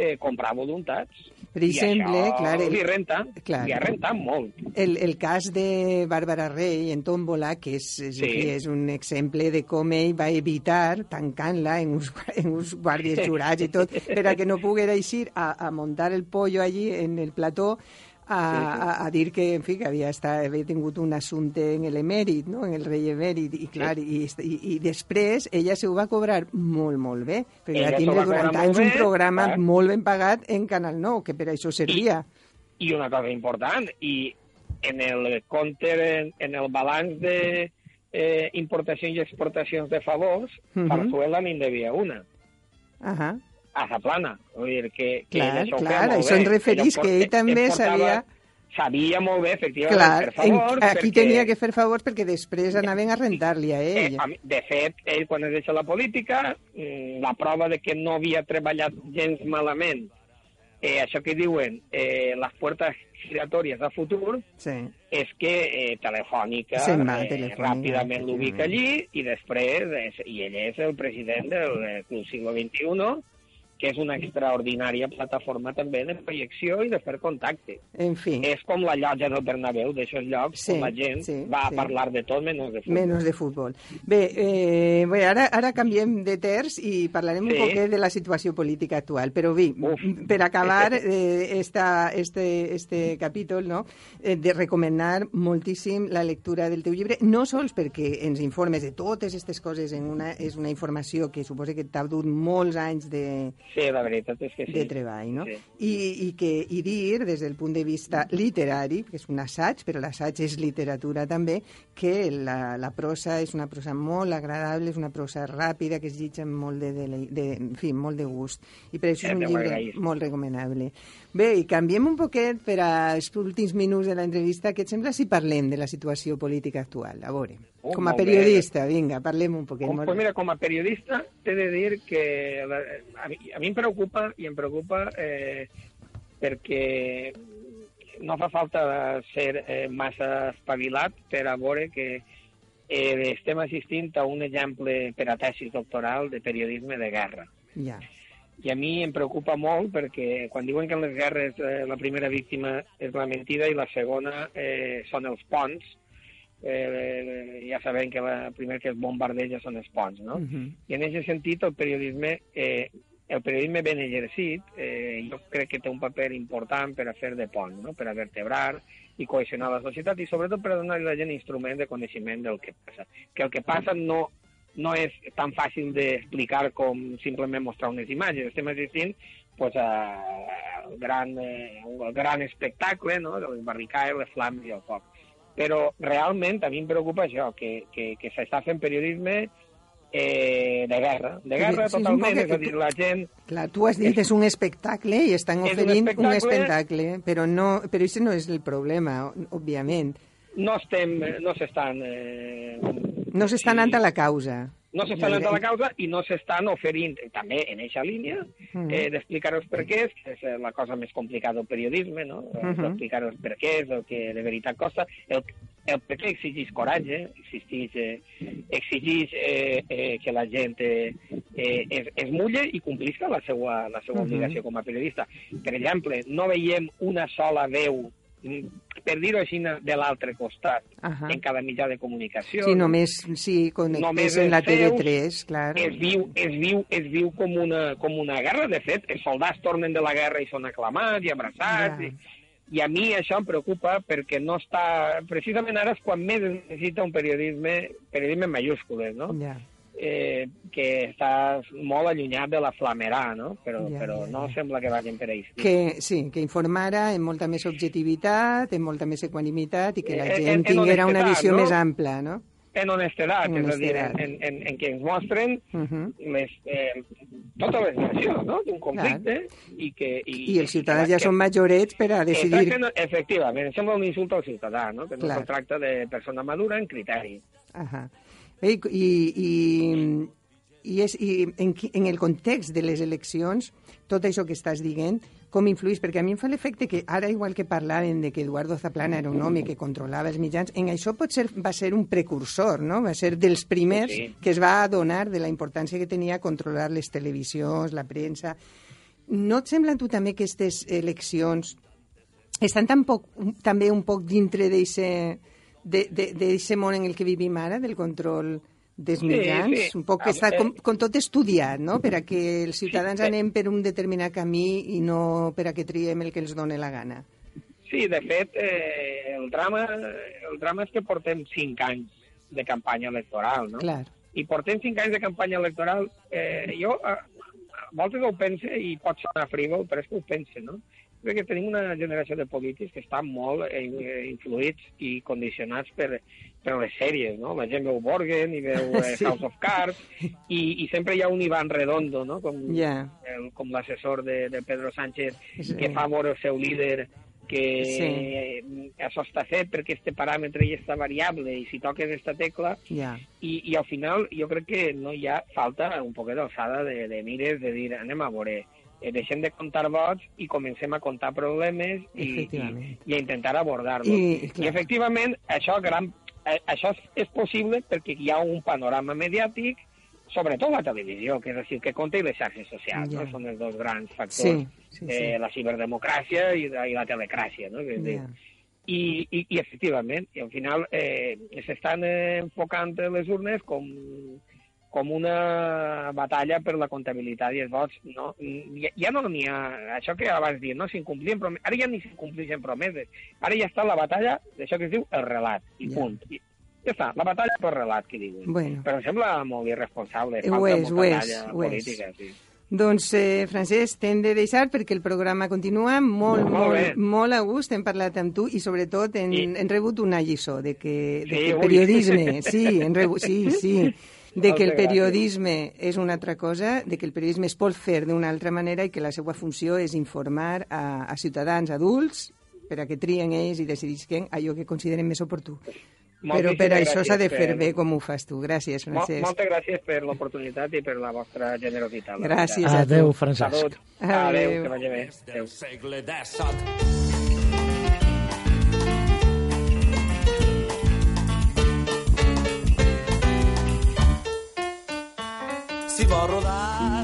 eh, comprar voluntats. Per I exemple, això clar, el- li renta, clar. li ha rentat molt. El, el cas de Bàrbara Rey en Tómbola, que és, és, sí. és un exemple de com ell va evitar, tancant-la en uns, en uns guàrdies jurats i tot, per a que no poguera eixir a, a muntar el pollo allí en el plató a, a, a dir que, en fi, que havia, estat, havia tingut un assumpte en l'emèrit, no? en el rei emèrit, i clar, i, i, i després ella se ho va cobrar molt, molt bé, perquè Ella va tindre va durant anys un bé, programa clar. molt ben pagat en Canal 9, que per això servia. I una cosa important, i en el compte, en, en el balanç de eh, importacions i exportacions de favors, Mhm. Zarzuela n'hi devia una, Ahà. A Zaplana. Vull dir que, que Clar, això clar, molt això en referís, que ell també sabia- Sabia molt bé, efectivament, Clar, fer en, favors. aquí perquè, tenia que fer favors perquè després anaven a rentar-li a Eh, ell. a de fet, ell quan es deixa la política, mm, la prova de que no havia treballat gens malament, eh, això que diuen eh, les portes giratòries a futur, Sí. és que eh, Telefònica, va, eh, Telefònica, ràpidament l'ubica allí i després, és, i ell és el president del Club Siglo XXI, que és una extraordinària plataforma també de projecció i de fer contacte. En fi, És com la llotja del Bernabéu, d'aixòs llocs Sí, on la gent sí, va sí. a parlar de tot menys de futbol. menys de futbol. Bé, eh, bé ara, ara canviem de terç i parlarem un Sí. poquet de la situació política actual. Però Uf. per acabar eh, esta, este, este capítol, no? eh, de recomanar moltíssim la lectura del teu llibre, no sols perquè ens informes de totes aquestes coses, en una, és una informació que suposa que t'ha dut molts anys de, Sí, la veritat és que sí. de treball, no? Sí. I, i, que, I dir, des del punt de vista literari, que és un assaig, però l'assaig és literatura també, que la, la prosa és una prosa molt agradable, és una prosa ràpida, que es llitja amb molt de, de, de, en fi, molt de gust. I per això és un llibre molt recomanable. Bé, i canviem un poquet per als últims minuts de l'entrevista. Què et sembla si parlem de la situació política actual? A veure, Oh, com a molt bé. periodista, vinga, parlem un poquet. Com, molt pues mira, com a periodista t'he de dir que la, a, mi, a mi em preocupa i em preocupa eh, perquè no fa falta ser eh, massa espavilat per a veure que eh, estem assistint a un exemple per a tesis doctoral de periodisme de guerra. Ja. I a mi em preocupa molt perquè quan diuen que en les guerres eh, la primera víctima és la mentida i la segona eh, són els ponts, eh, ja sabem que la primer que es bombardeja són els ponts, no? Mhm. I en aquest sentit el periodisme, eh, el periodisme ben exercit, eh, jo crec que té un paper important per a fer de pont, no? per a vertebrar i cohesionar la societat i sobretot per a donar a la gent instruments de coneixement del que passa. Que el que passa no no és tan fàcil d'explicar com simplement mostrar unes imatges. Estem assistint pues, a, el, gran, eh, el gran espectacle no? de les barricades, les flames i el foc. Però realment a mi em preocupa això, que, que, que s'està fent periodisme eh, de guerra, de guerra Sí, sí, totalment, és un és a dir, la gent... Clar, tu has dit és un espectacle i estan És un oferint un espectacle. espectacle, però no, però això no és el problema, òbviament. No estem, no s'estan... Eh, No s'està anant a la causa. no s'estan anant a la causa i no s'estan oferint, eh, també en aquesta línia, Mm. eh, d'explicar els perquès, que és eh, la cosa més complicada del periodisme, no? Uh Mhm. Explicar els perquès, el que de veritat costa. El, el per què exigeix coratge, exigeix, eh, exigeix eh, eh, que la gent eh, eh, es, es mulle i complisca la seva, la seva Mhm. obligació com a periodista. Per exemple, no veiem una sola veu mm, per dir-ho així, de l'altre costat, Ahà. en cada mitjà de comunicació. Sí, només si connectés Només en la els seus, TV3, clar. es viu, es viu, es viu com una, com una guerra. De fet, els soldats tornen de la guerra i són aclamats i abraçats. Ja. I, I a mi això em preocupa perquè no està... Precisament ara és quan més es necessita un periodisme, periodisme en majúscules, no? Ja. Eh, que està molt allunyat de la flamerà, no? Però, Ja, però ja, no ja. sembla que vagin per ahí. Que, sí, que informara amb molta més objectivitat, amb molta més equanimitat i que la Eh, gent en- en tinguera una visió no? més ampla, no? En honestedat, En és a dir, en, en, en què ens mostren Uh -huh. les, eh, totes les versions no? d'un conflicte i que... I els ciutadans que- ja són majorets per a decidir... tracta, efectivament, em sembla un insult al ciutadà, no? que no Clar. es tracta de persona madura en criteri. Ajá. Bé, I, i, i, és, i en, en el context de les eleccions, tot això que estàs dient, com influís? Perquè a mi em fa l'efecte que ara, igual que parlaven de que Eduardo Zaplana era un home que controlava els mitjans, en això potser va ser un precursor, no? Va ser dels primers Sí. que es va adonar de la importància que tenia controlar les televisions, la premsa. No et sembla tu també que aquestes eleccions estan tampoc, també un poc dintre d'aquest món en el que vivim ara, del control dels Sí, mitjans? sí. Un poc que A- està eh, com, com tot estudiat, no?, per a que els ciutadans eh. anem per un determinat camí i no per a que triem el que els doni la gana. Sí, de fet, eh, el, drama, el drama és que portem cinc anys de campanya electoral, no? Clar. I portem cinc anys de campanya electoral. Eh, jo a, a voltes ho pense i pot sonar frívol, però és que ho pense, no? Crec que tenim una generació de polítics que estan molt eh, influïts i condicionats per, per les sèries, no? La gent veu Borgen i veu eh, Sí. House of Cards i, i sempre hi ha un Ivan Redondo, no? Com, Ja. el, com l'assessor de, de Pedro Sánchez, Sí. que fa veure el seu líder que Sí. això està fet perquè este paràmetre ja està variable i si toques esta tecla Ja. i, i al final jo crec que no hi ha falta un poquet d'alçada de, de mires de dir anem a veure eh, deixem de comptar vots i comencem a comptar problemes i, i, i a intentar abordar-los. I, I, clar. I efectivament això, gran, eh, això és, possible perquè hi ha un panorama mediàtic sobretot la televisió, que és dir, que compta i les xarxes socials, Ja. no? són els dos grans factors, Sí, sí, sí. Eh, la ciberdemocràcia i la, i la telecràcia, no? És Ja. i, i, i efectivament, i al final eh, s'estan eh, enfocant les urnes com, com una batalla per la comptabilitat i els vots. No? Ja, ja no n'hi ha, això que abans dir, no s'incomplien promeses, ara ja ni s'incompleixen promeses, ara ja està la batalla d'això que es diu el relat, i Ja. punt. I, ja està, la batalla per relat, que diuen. Bueno. Però em sembla molt irresponsable. Ho falta és, molta ho és, ho és. política, sí. Doncs, eh, Francesc, t'hem de deixar perquè el programa continua molt, Molt molt, bé. molt a gust. Hem parlat amb tu i, sobretot, hem, I- hem rebut una lliçó de que, de Sí, que el ui. periodisme... Sí, hem rebut, sí, sí. De que el periodisme és una altra cosa, de que el periodisme es pot fer d'una altra manera i que la seva funció és informar a, a ciutadans adults per a que trien ells i decidisquen allò que consideren més oportú. Però per Moltíssimes això s'ha de fer per- bé com ho fas tu. Gràcies, Francesc. Moltes gràcies per l'oportunitat i per la vostra generositat. Gràcies a tu. Adeu, Francesc. Salut. Adeu. Adéu, que vagi bé. Adéu. del segle XVII. Si vol rodar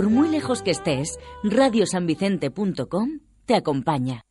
Por muy lejos que estés, radiosanvicente.com te acompaña.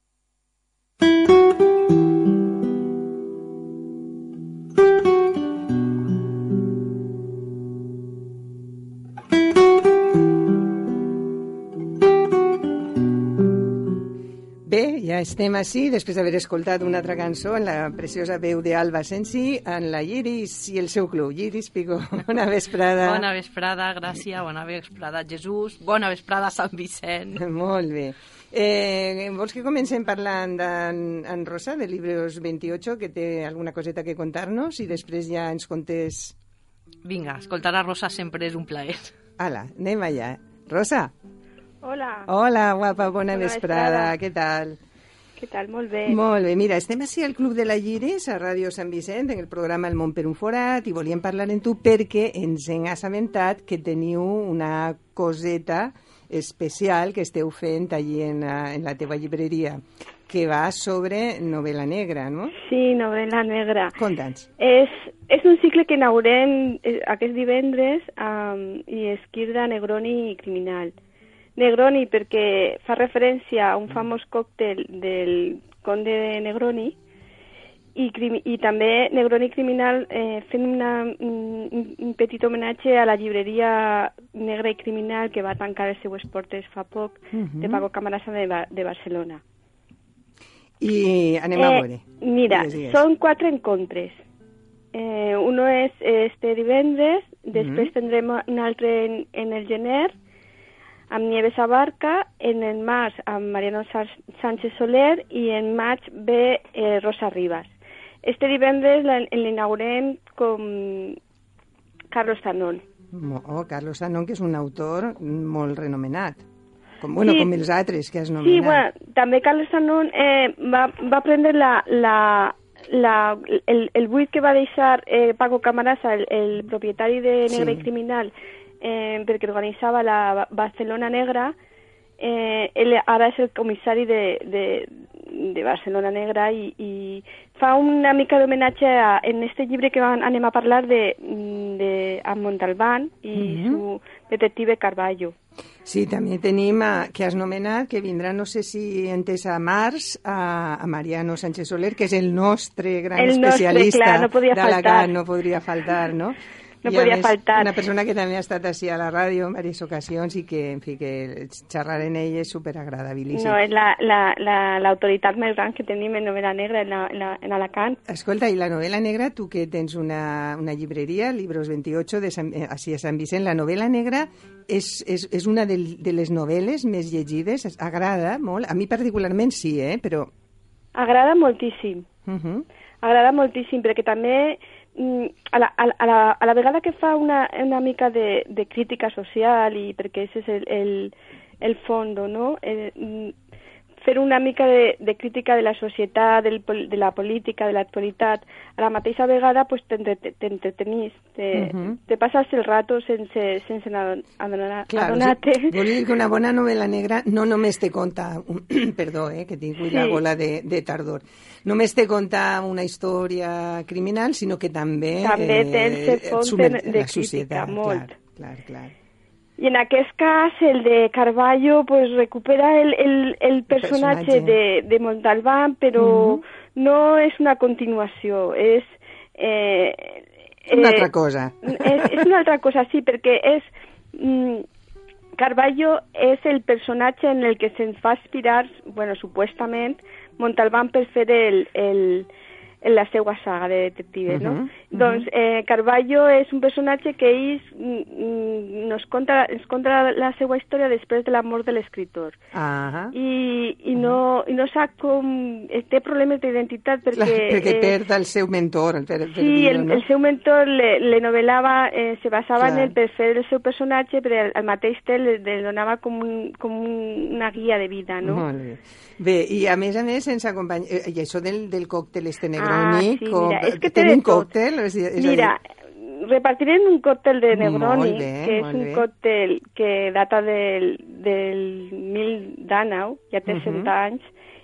Estem així, després d'haver escoltat una altra cançó en la preciosa veu d'Alba Sensi, en la Iris i el seu club. Iris Pico, bona vesprada. Bona vesprada, Gràcia, bona vesprada, Jesús, bona vesprada, Sant Vicent. Molt bé. Eh, vols que comencem parlant d'en en Rosa, de Libros 28, que té alguna coseta que contar-nos, i després ja ens contés... Vinga, escoltar a Rosa sempre és un plaer. Ala, anem allà. Rosa, Hola, hola, guapa, bona, Bona vesprada. vesprada. Què tal? Què tal? Molt bé. Molt bé, mira, estem així al Club de la Lliris, a Ràdio Sant Vicent, en el programa El món per un forat, i volíem parlar amb tu perquè ens hem assabentat que teniu una coseta especial que esteu fent allí en la, en la teva llibreria, que va sobre novel·la negra, no? Sí, novel·la negra. Conta'ns. És, és un cicle que inaugurem eh, aquest divendres um, i esquirda Negroni i Criminal. Negroni perquè fa referència a un famós còctel del conde de Negroni i, i també Negroni Criminal eh, fent una, un, un petit homenatge a la llibreria Negra i Criminal que va tancar les seues portes fa poc Mhm. de Paco Camarasa de, Ba- de Barcelona. I anem a veure. Mira, Digues, digues. son cuatro encontres. Eh, uno es este divendres, després tindrem un altre en, en el gener, amb Nieves Abarca, en el març amb Mariano Sánchez Soler i en maig ve eh, Rosa Ribas. Este divendres l'inaugurem com Carlos. Mo- Oh, Carlos Anon, que és un autor molt renomenat. Com, bueno, Sí. com els altres que has Sí, nomenat. bueno, també Carlos Tanol eh, va, va prendre la, la, la, el, el buit que va deixar eh, Paco Camarasa, el, el propietari de Negra Sí. Criminal, eh, perquè organitzava la Ba- Barcelona Negra, eh, ell ara és el comissari de, de, de Barcelona Negra i, i fa una mica d'homenatge en este llibre que van, anem a parlar de, de a Montalbán i Mhm. su detective Carballo. Sí, també tenim a, que has nomenat, que vindrà, no sé si entès a març, a, a Mariano Sánchez Soler, que és el nostre gran El nostre, especialista clar, no podia d'Alacant, faltar. no podria faltar, no? No I podia més, faltar. Una persona que també ha estat així a la ràdio en diverses ocasions i que, en fi, que xerrar en ell és superagradabilíssim. No, és l'autoritat la, la, l'autoritat més gran que tenim en novel·la negra en, la, en, la, en Alacant. Escolta, i la novel·la negra, tu que tens una, una llibreria, Libros 28, de Sant, eh, així a Sant Vicent, la novel·la negra és, és, és una de, de les novel·les més llegides, es- agrada molt, a mi particularment sí, eh? però... Agrada moltíssim. Uh -huh. Agrada moltíssim, perquè també a la, a, la- a, la, a la que fa una, una de crítica social i perquè ese és el, el, el fondo, no? Eh, mm, fer una mica de, de crítica de la societat, del, de la política, de l'actualitat, a la mateixa vegada pues, t'entre- t'entretenís, te, Mhm. te passes el rato sense, sense adon- adonar- Clar, adonar-te. o sigui, vol dir que una bona novel·la negra no només te conta, un, perdó, eh, que tinc sí. la gola de, de tardor, només te conta una història criminal, sinó que també, També tens el fons submer- de la crítica, societat, molt. Clar, clar, clar. I en aquest cas, el de Carballo pues, recupera el, el, el personatge, personatge. de, de Montalbán, però no és una continuació, és... Eh, Una eh, altra cosa. És, és una altra cosa, sí, perquè és... Mm, Carballo és el personatge en el que se'n fa aspirar, bueno, supuestament, Montalbán per fer el, el, en la seva saga de detectives, no? Mhm, mhm. Doncs eh, Carballo és un personatge que ell mm, mm, nos conta, ens conta la seva història després de la mort de l'escriptor. Ah, I, i, no, i no sap com... eh, té problemes d'identitat perquè... Clar, perquè eh, perd el seu mentor. El, per, per Sí, el, no? el seu mentor le, le novel·lava, eh, se basava Clar. en ell per fer el seu personatge, però al, al mateix temps le, le donava com, un, com un, una guia de vida, no? Molt bé. Bé, i a més a més ens acompanya... eh, I això del, del còctel este Negroni... Ah, sí, com, mira, és que té tot. còctel? És, és Mira, repartirem un còctel de Negroni, bé, que és un bé. còctel que data del, del 1019, ja té Mhm. 100 anys,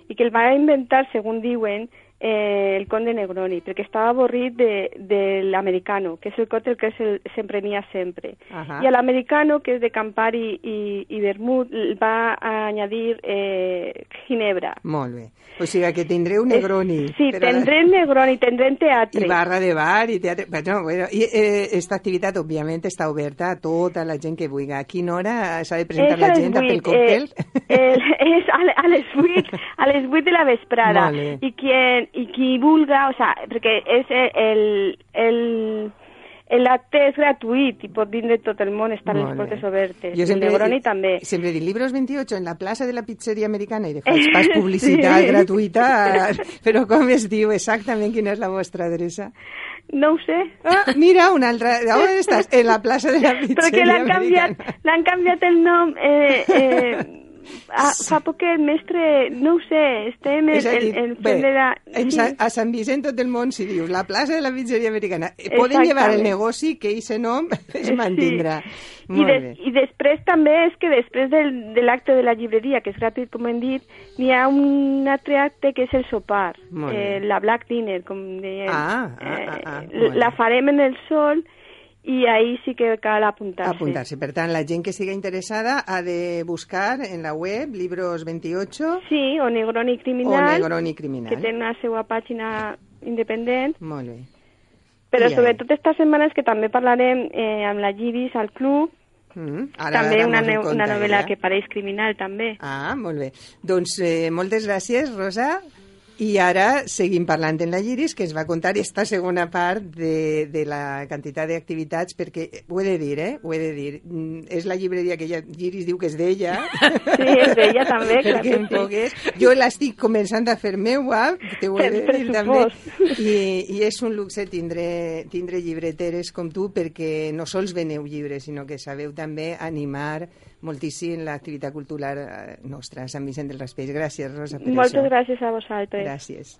i que el va inventar, segons diuen, eh, el conde Negroni, perquè estava avorrit de, de l'americano, que és el còctel que se- s'emprenia sempre. Ahà. I a l'americano, que és de Campari i, i vermut, el va añadir eh, ginebra. Molt bé. O sigui que tindreu Negroni. Sí, però- tendrem Negroni, tendrem teatre. I barra de bar i teatre. Bueno, bueno, i eh, esta activitat, òbviament, està oberta a tota la gent que vulgui. A quina hora s'ha de presentar És la gent pel vuit, còctel? Eh, el, és a, le- a les 8, a les 8 de la vesprada. Bé. I qui, I qui vulga, o sea, perquè és el, el, l'acte és gratuït i pot vindre tot el món, estan les portes obertes. Jo sempre, Negroni també. Sempre dic, Libros 28 en la plaça de la pizzeria americana i de faig pas publicitat Sí. gratuïta, però com es diu exactament quina és la vostra adreça? No ho sé. Ah, mira, una altra... On estàs? En la plaça de la Però que pizzeria l'han canviat, canviat el nom. Eh, eh, ah, fa el mestre, no ho sé, estem en, a dir, en, en bé, de la... en sí. A Sant Vicent tot el món, si dius la plaça de la pizzeria americana, eh, poden llevar el negoci que ese nom es mantindrà. I, Molt des, bé. I després també és que després del, de l'acte de la llibreria, que és gratuït, com hem dit, n'hi ha un altre acte que és el sopar, eh, la Black Dinner, com dèiem. Ah, ah, ah, ah, Eh, molt la bé. farem en el sol i ahí sí que cal apuntar-se. Apuntar-se. Per tant, la gent que siga interessada ha de buscar en la web Libros 28 Sí, o Negroni o Criminal, Negroni Criminal. que té una seva pàgina independent. Molt bé. Però I ja. sobretot estas setmanes que també parlarem eh, amb la Giris al club, Mm, ara, també ara una, ne- una novel·la ella. que pareix criminal també. Ah, molt bé. Doncs eh, moltes gràcies, Rosa. I ara seguim parlant en la Lliris, que ens va contar esta segona part de, de la quantitat d'activitats, perquè eh, ho he de dir, eh? Ho he de dir. Mm, És la llibreria que ella, Lliris diu que és d'ella. Sí, és d'ella també, clar que sí. pogués. Jo l'estic començant a fer meua, te ho he de dir també. I, I és un luxe tindre, tindre llibreteres com tu, perquè no sols veneu llibres, sinó que sabeu també animar moltíssim l'activitat cultural eh, nostra a Sant Vicent del Raspeix. Gràcies, Rosa, per Moltes això. gràcies a vosaltres. Gràcies.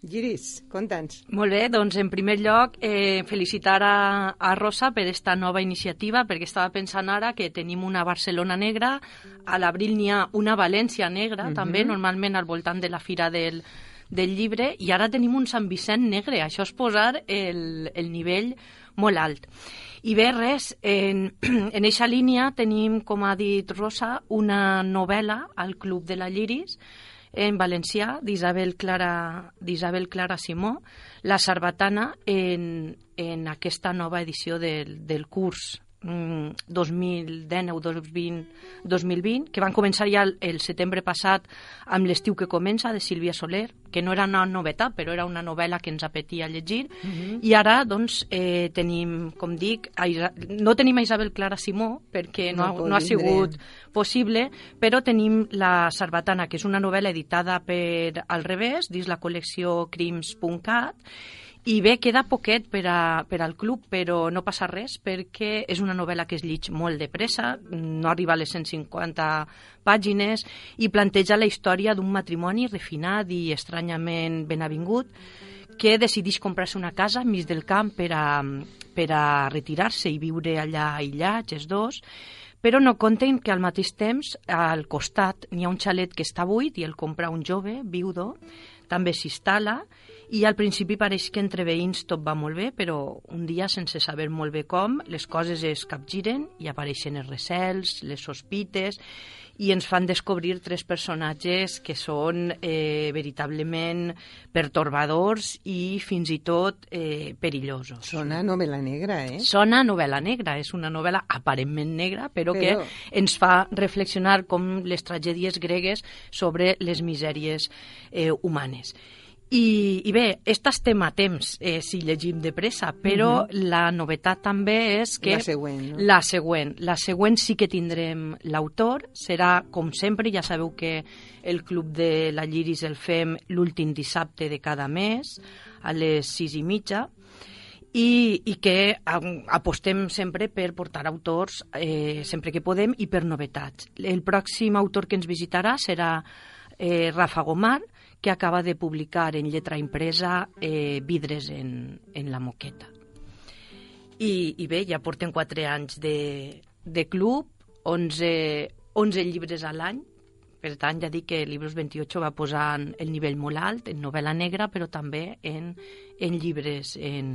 Giris, conta'ns. Molt bé, doncs en primer lloc eh, felicitar a, a Rosa per esta nova iniciativa, perquè estava pensant ara que tenim una Barcelona negra, a l'abril n'hi ha una València negra, Mhm. també, normalment al voltant de la Fira del, del Llibre, i ara tenim un Sant Vicent negre. Això és posar el, el nivell molt alt. I bé, res, en, en eixa línia tenim, com ha dit Rosa, una novel·la al Club de la Lliris, en valencià d'Isabel Clara, Clara Simó, La Sarbatana, en, en aquesta nova edició del, del curs mm, 2019-2020, que van començar ja el, el setembre passat amb l'estiu que comença, de Sílvia Soler, que no era una novetat, però era una novel·la que ens apetia llegir, Mhm. i ara, doncs, eh, tenim, com dic, a Isa no tenim a Isabel Clara Simó, perquè no, No ha, no ha vindre. sigut possible, però tenim La Sarbatana, que és una novel·la editada per Al Revés, dins la col·lecció Crims.cat, I bé, queda poquet per, a, per al club, però no passa res perquè és una novel·la que es llig molt de pressa, no arriba a les 150 pàgines i planteja la història d'un matrimoni refinat i estranyament ben avingut que decideix comprar-se una casa enmig del camp per a, per a retirar-se i viure allà aïllats, els dos, però no compten que al mateix temps al costat n'hi ha un xalet que està buit i el compra un jove, viudo, també s'instal·la i al principi pareix que entre veïns tot va molt bé, però un dia, sense saber molt bé com, les coses es capgiren i apareixen els recels, les sospites, i ens fan descobrir tres personatges que són eh, veritablement pertorbadors i fins i tot eh, perillosos. Sona novel·la negra, eh? Sona novel·la negra, és una novel·la aparentment negra, però, Però- que ens fa reflexionar com les tragèdies gregues sobre les misèries eh, humanes. I, I bé, esta estem a temps eh, si llegim de pressa, però Mhm. la novetat també és que... La següent, no? La següent. La següent sí que tindrem l'autor. Serà, com sempre, ja sabeu que el Club de la Lliris el fem l'últim dissabte de cada mes, a les sis i mitja, i, i que apostem sempre per portar autors eh, sempre que podem i per novetats. El pròxim autor que ens visitarà serà eh, Rafa Gomar, que acaba de publicar en lletra impresa eh, Vidres en, en la moqueta. I, I bé, ja portem quatre anys de, de club, 11, 11 llibres a l'any, per tant, ja dic que Libros 28 va posar el nivell molt alt, en novel·la negra, però també en, en llibres en,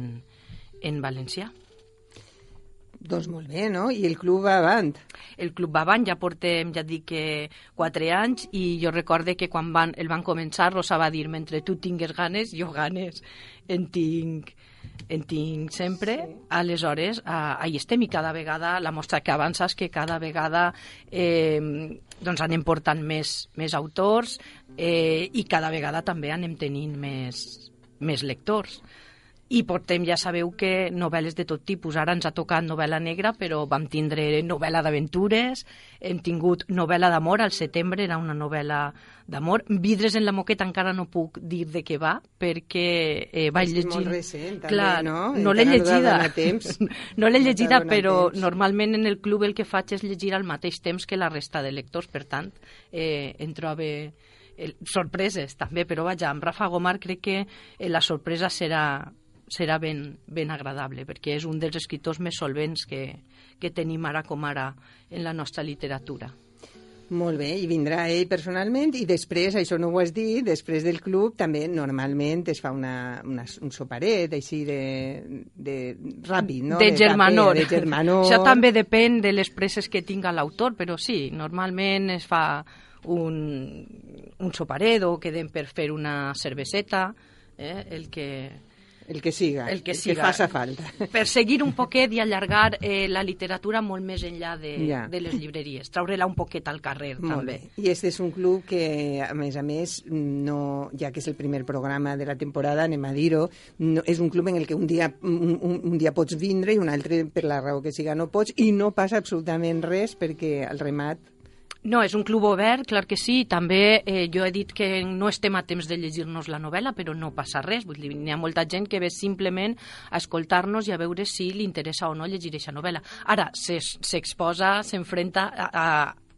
en valencià. Doncs molt bé, no? I el club va avant. El club va avant, ja portem, ja dic que quatre anys, i jo recorde que quan van, el van començar, Rosa va dir, mentre tu tingues ganes, jo ganes en tinc, en tinc sempre. Sí. Aleshores, ah, ahí estem, i cada vegada, la mostra que avança és que cada vegada eh, doncs anem portant més, més autors eh, i cada vegada també anem tenint més, més lectors. I portem, ja sabeu que novel·les de tot tipus. Ara ens ha tocat novel·la negra, però vam tindre novel·la d'aventures, hem tingut novel·la d'amor, al setembre era una novel·la d'amor. Vidres en la moqueta encara no puc dir de què va, perquè eh, vaig És llegir... molt recent, també, Clar, no? no l'he no llegida. no l'he No t'ha llegida, donat però temps. normalment en el club el que faig és llegir al mateix temps que la resta de lectors, per tant, eh, em trobe eh, sorpreses també, però vaja, amb Rafa Gomar crec que eh, la sorpresa serà serà ben, ben agradable, perquè és un dels escriptors més solvents que, que tenim ara com ara en la nostra literatura. Molt bé, i vindrà ell personalment i després, això no ho has dit, després del club també normalment es fa una, una, un soparet així de, de ràpid, no? de germanor. De germanor. Això també depèn de les presses que tinga l'autor, però sí, normalment es fa un, un soparet o quedem per fer una cerveseta, eh, el que El que siga, el que, el siga. que faça falta. Per seguir un poquet i allargar eh, la literatura molt més enllà de, Ja. de les llibreries, traure-la un poquet al carrer Molt també. bé. I este és un club que, a més a més, no, ja que és el primer programa de la temporada, anem a dir-ho, no, és un club en el que un dia, un, un, un dia pots vindre i un altre, per la raó que siga, no pots, i no passa absolutament res perquè al remat No, és un club obert, clar que sí. També eh, jo he dit que no estem a temps de llegir-nos la novel·la, però no passa res. Vull dir, n'hi ha molta gent que ve simplement a escoltar-nos i a veure si li interessa o no llegir aquesta novel·la. Ara, s'exposa, s'enfrenta a, a,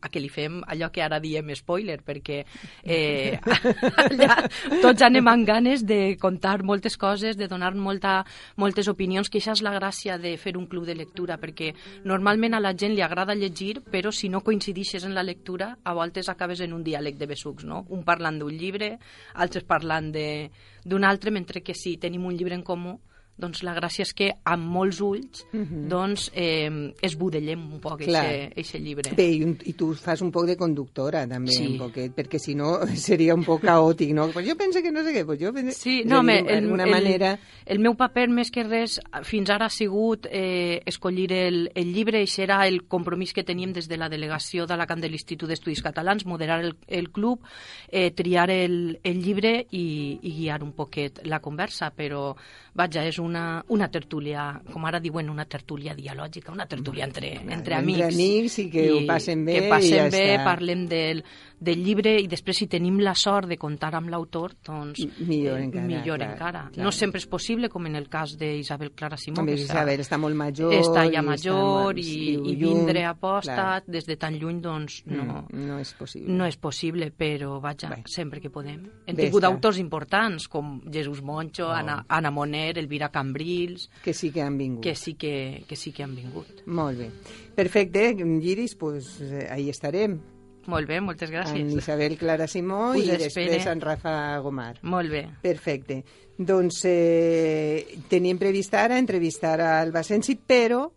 a que li fem allò que ara diem spoiler, perquè eh, allà tots anem amb ganes de contar moltes coses, de donar molta, moltes opinions, que això és la gràcia de fer un club de lectura, perquè normalment a la gent li agrada llegir, però si no coincidixes en la lectura, a voltes acabes en un diàleg de besucs, no? Un parlant d'un llibre, altres parlant d'un altre, mentre que si tenim un llibre en comú, doncs la gràcia és que amb molts ulls Mhm. doncs, eh, esbudellem un poc aquest llibre. Bé, i, un, i tu fas un poc de conductora, també, Sí. un poquet, perquè si no seria un poc caòtic, no? Pues jo penso que no sé què, pues jo penso... Sí, no, home, el, d'alguna el, manera... el meu paper més que res fins ara ha sigut eh, escollir el, el llibre, i era el compromís que teníem des de la delegació d'Alacant de l'Institut d'Estudis Catalans, moderar el, el club, eh, triar el, el llibre i, i guiar un poquet la conversa, però vaja, és una, una tertúlia, com ara diuen, una tertúlia dialògica, una tertúlia entre, entre, entre amics. amics i que ho passen bé Que passen i ja bé, està. parlem del, del llibre i després si tenim la sort de comptar amb l'autor, doncs millor encara, millor clar, encara. clar. No sempre és possible, com en el cas d'Isabel Clara Simó, Home, que està, Isabel està molt major. està i ja major i, viu i lluny, vindre a posta clar. des de tan lluny, doncs no, Mm, no és possible. no és possible, però vaja, Bé. sempre que podem. Hem tingut autors importants com Jesús Moncho, Anna, Anna Moner, Elvira Cambrils, Que sí que han vingut. que sí que, que sí que han vingut. Molt bé. Perfecte, Lliris, pues, eh, ahí estarem. Molt bé, moltes gràcies. Isabel Clara Simó Us i espere. després en Rafa Gomar. Molt bé. Perfecte. Doncs eh, teníem previst ara entrevistar a Alba Sensi, però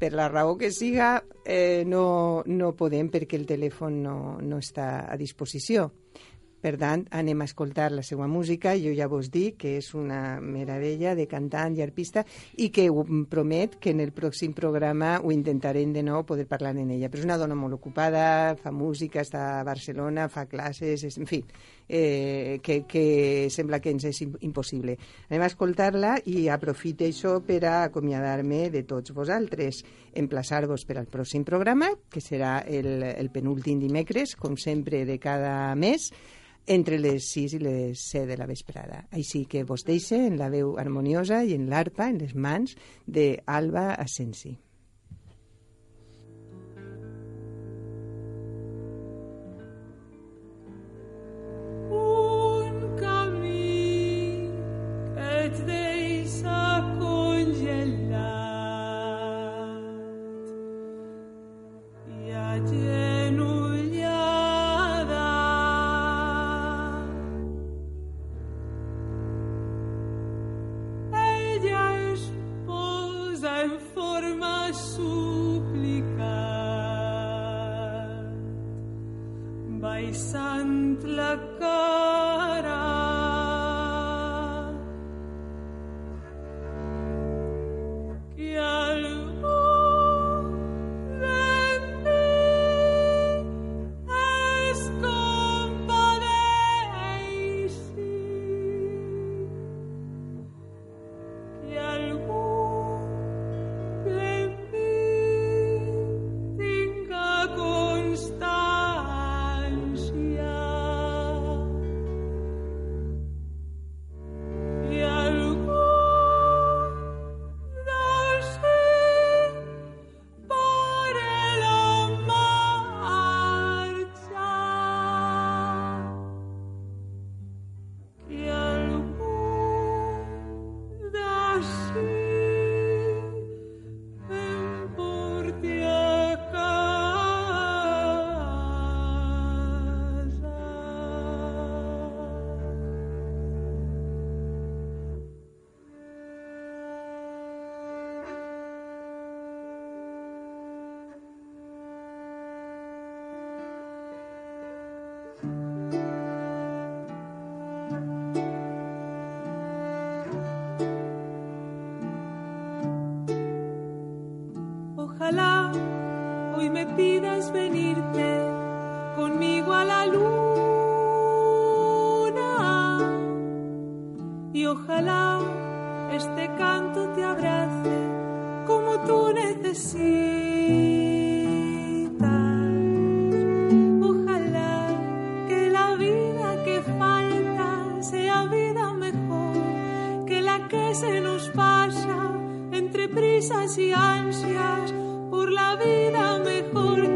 per la raó que siga eh, no, no podem perquè el telèfon no, no està a disposició. Per tant, anem a escoltar la seva música. Jo ja vos dic que és una meravella de cantant i arpista i que promet que en el pròxim programa ho intentarem de nou poder parlar en ella. Però és una dona molt ocupada, fa música, està a Barcelona, fa classes, és, en fi, eh, que, que sembla que ens és im- impossible. Anem a escoltar-la i aprofito això per a acomiadar-me de tots vosaltres. Emplaçar-vos per al pròxim programa, que serà el, el penúltim dimecres, com sempre, de cada mes, entre les 6 i les 7 de la vesprada. Així que vos deixe en la veu harmoniosa i en l'arpa, en les mans, de Alba Asensi. Forma suplicant baixant la cara. Se nos pasa entre prisas y ansias por la vida mejor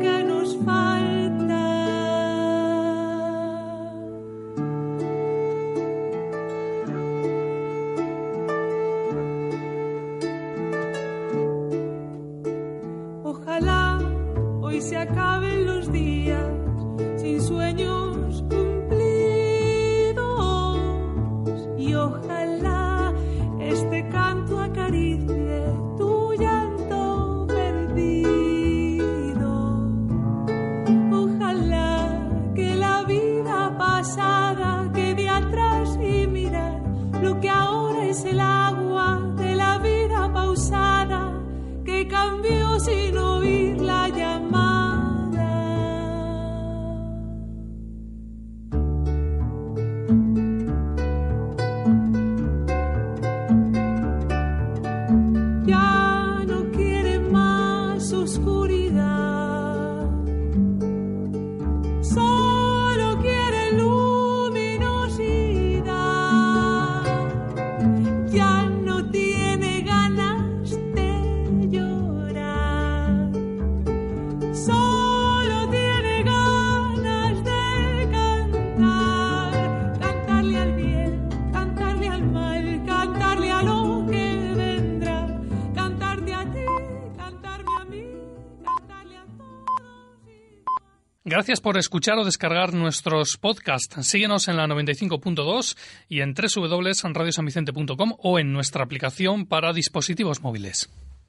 Gracias por escuchar o descargar nuestros podcasts. Síguenos en la 95.2 y en www.radiosanvicente.com o en nuestra aplicación para dispositivos móviles.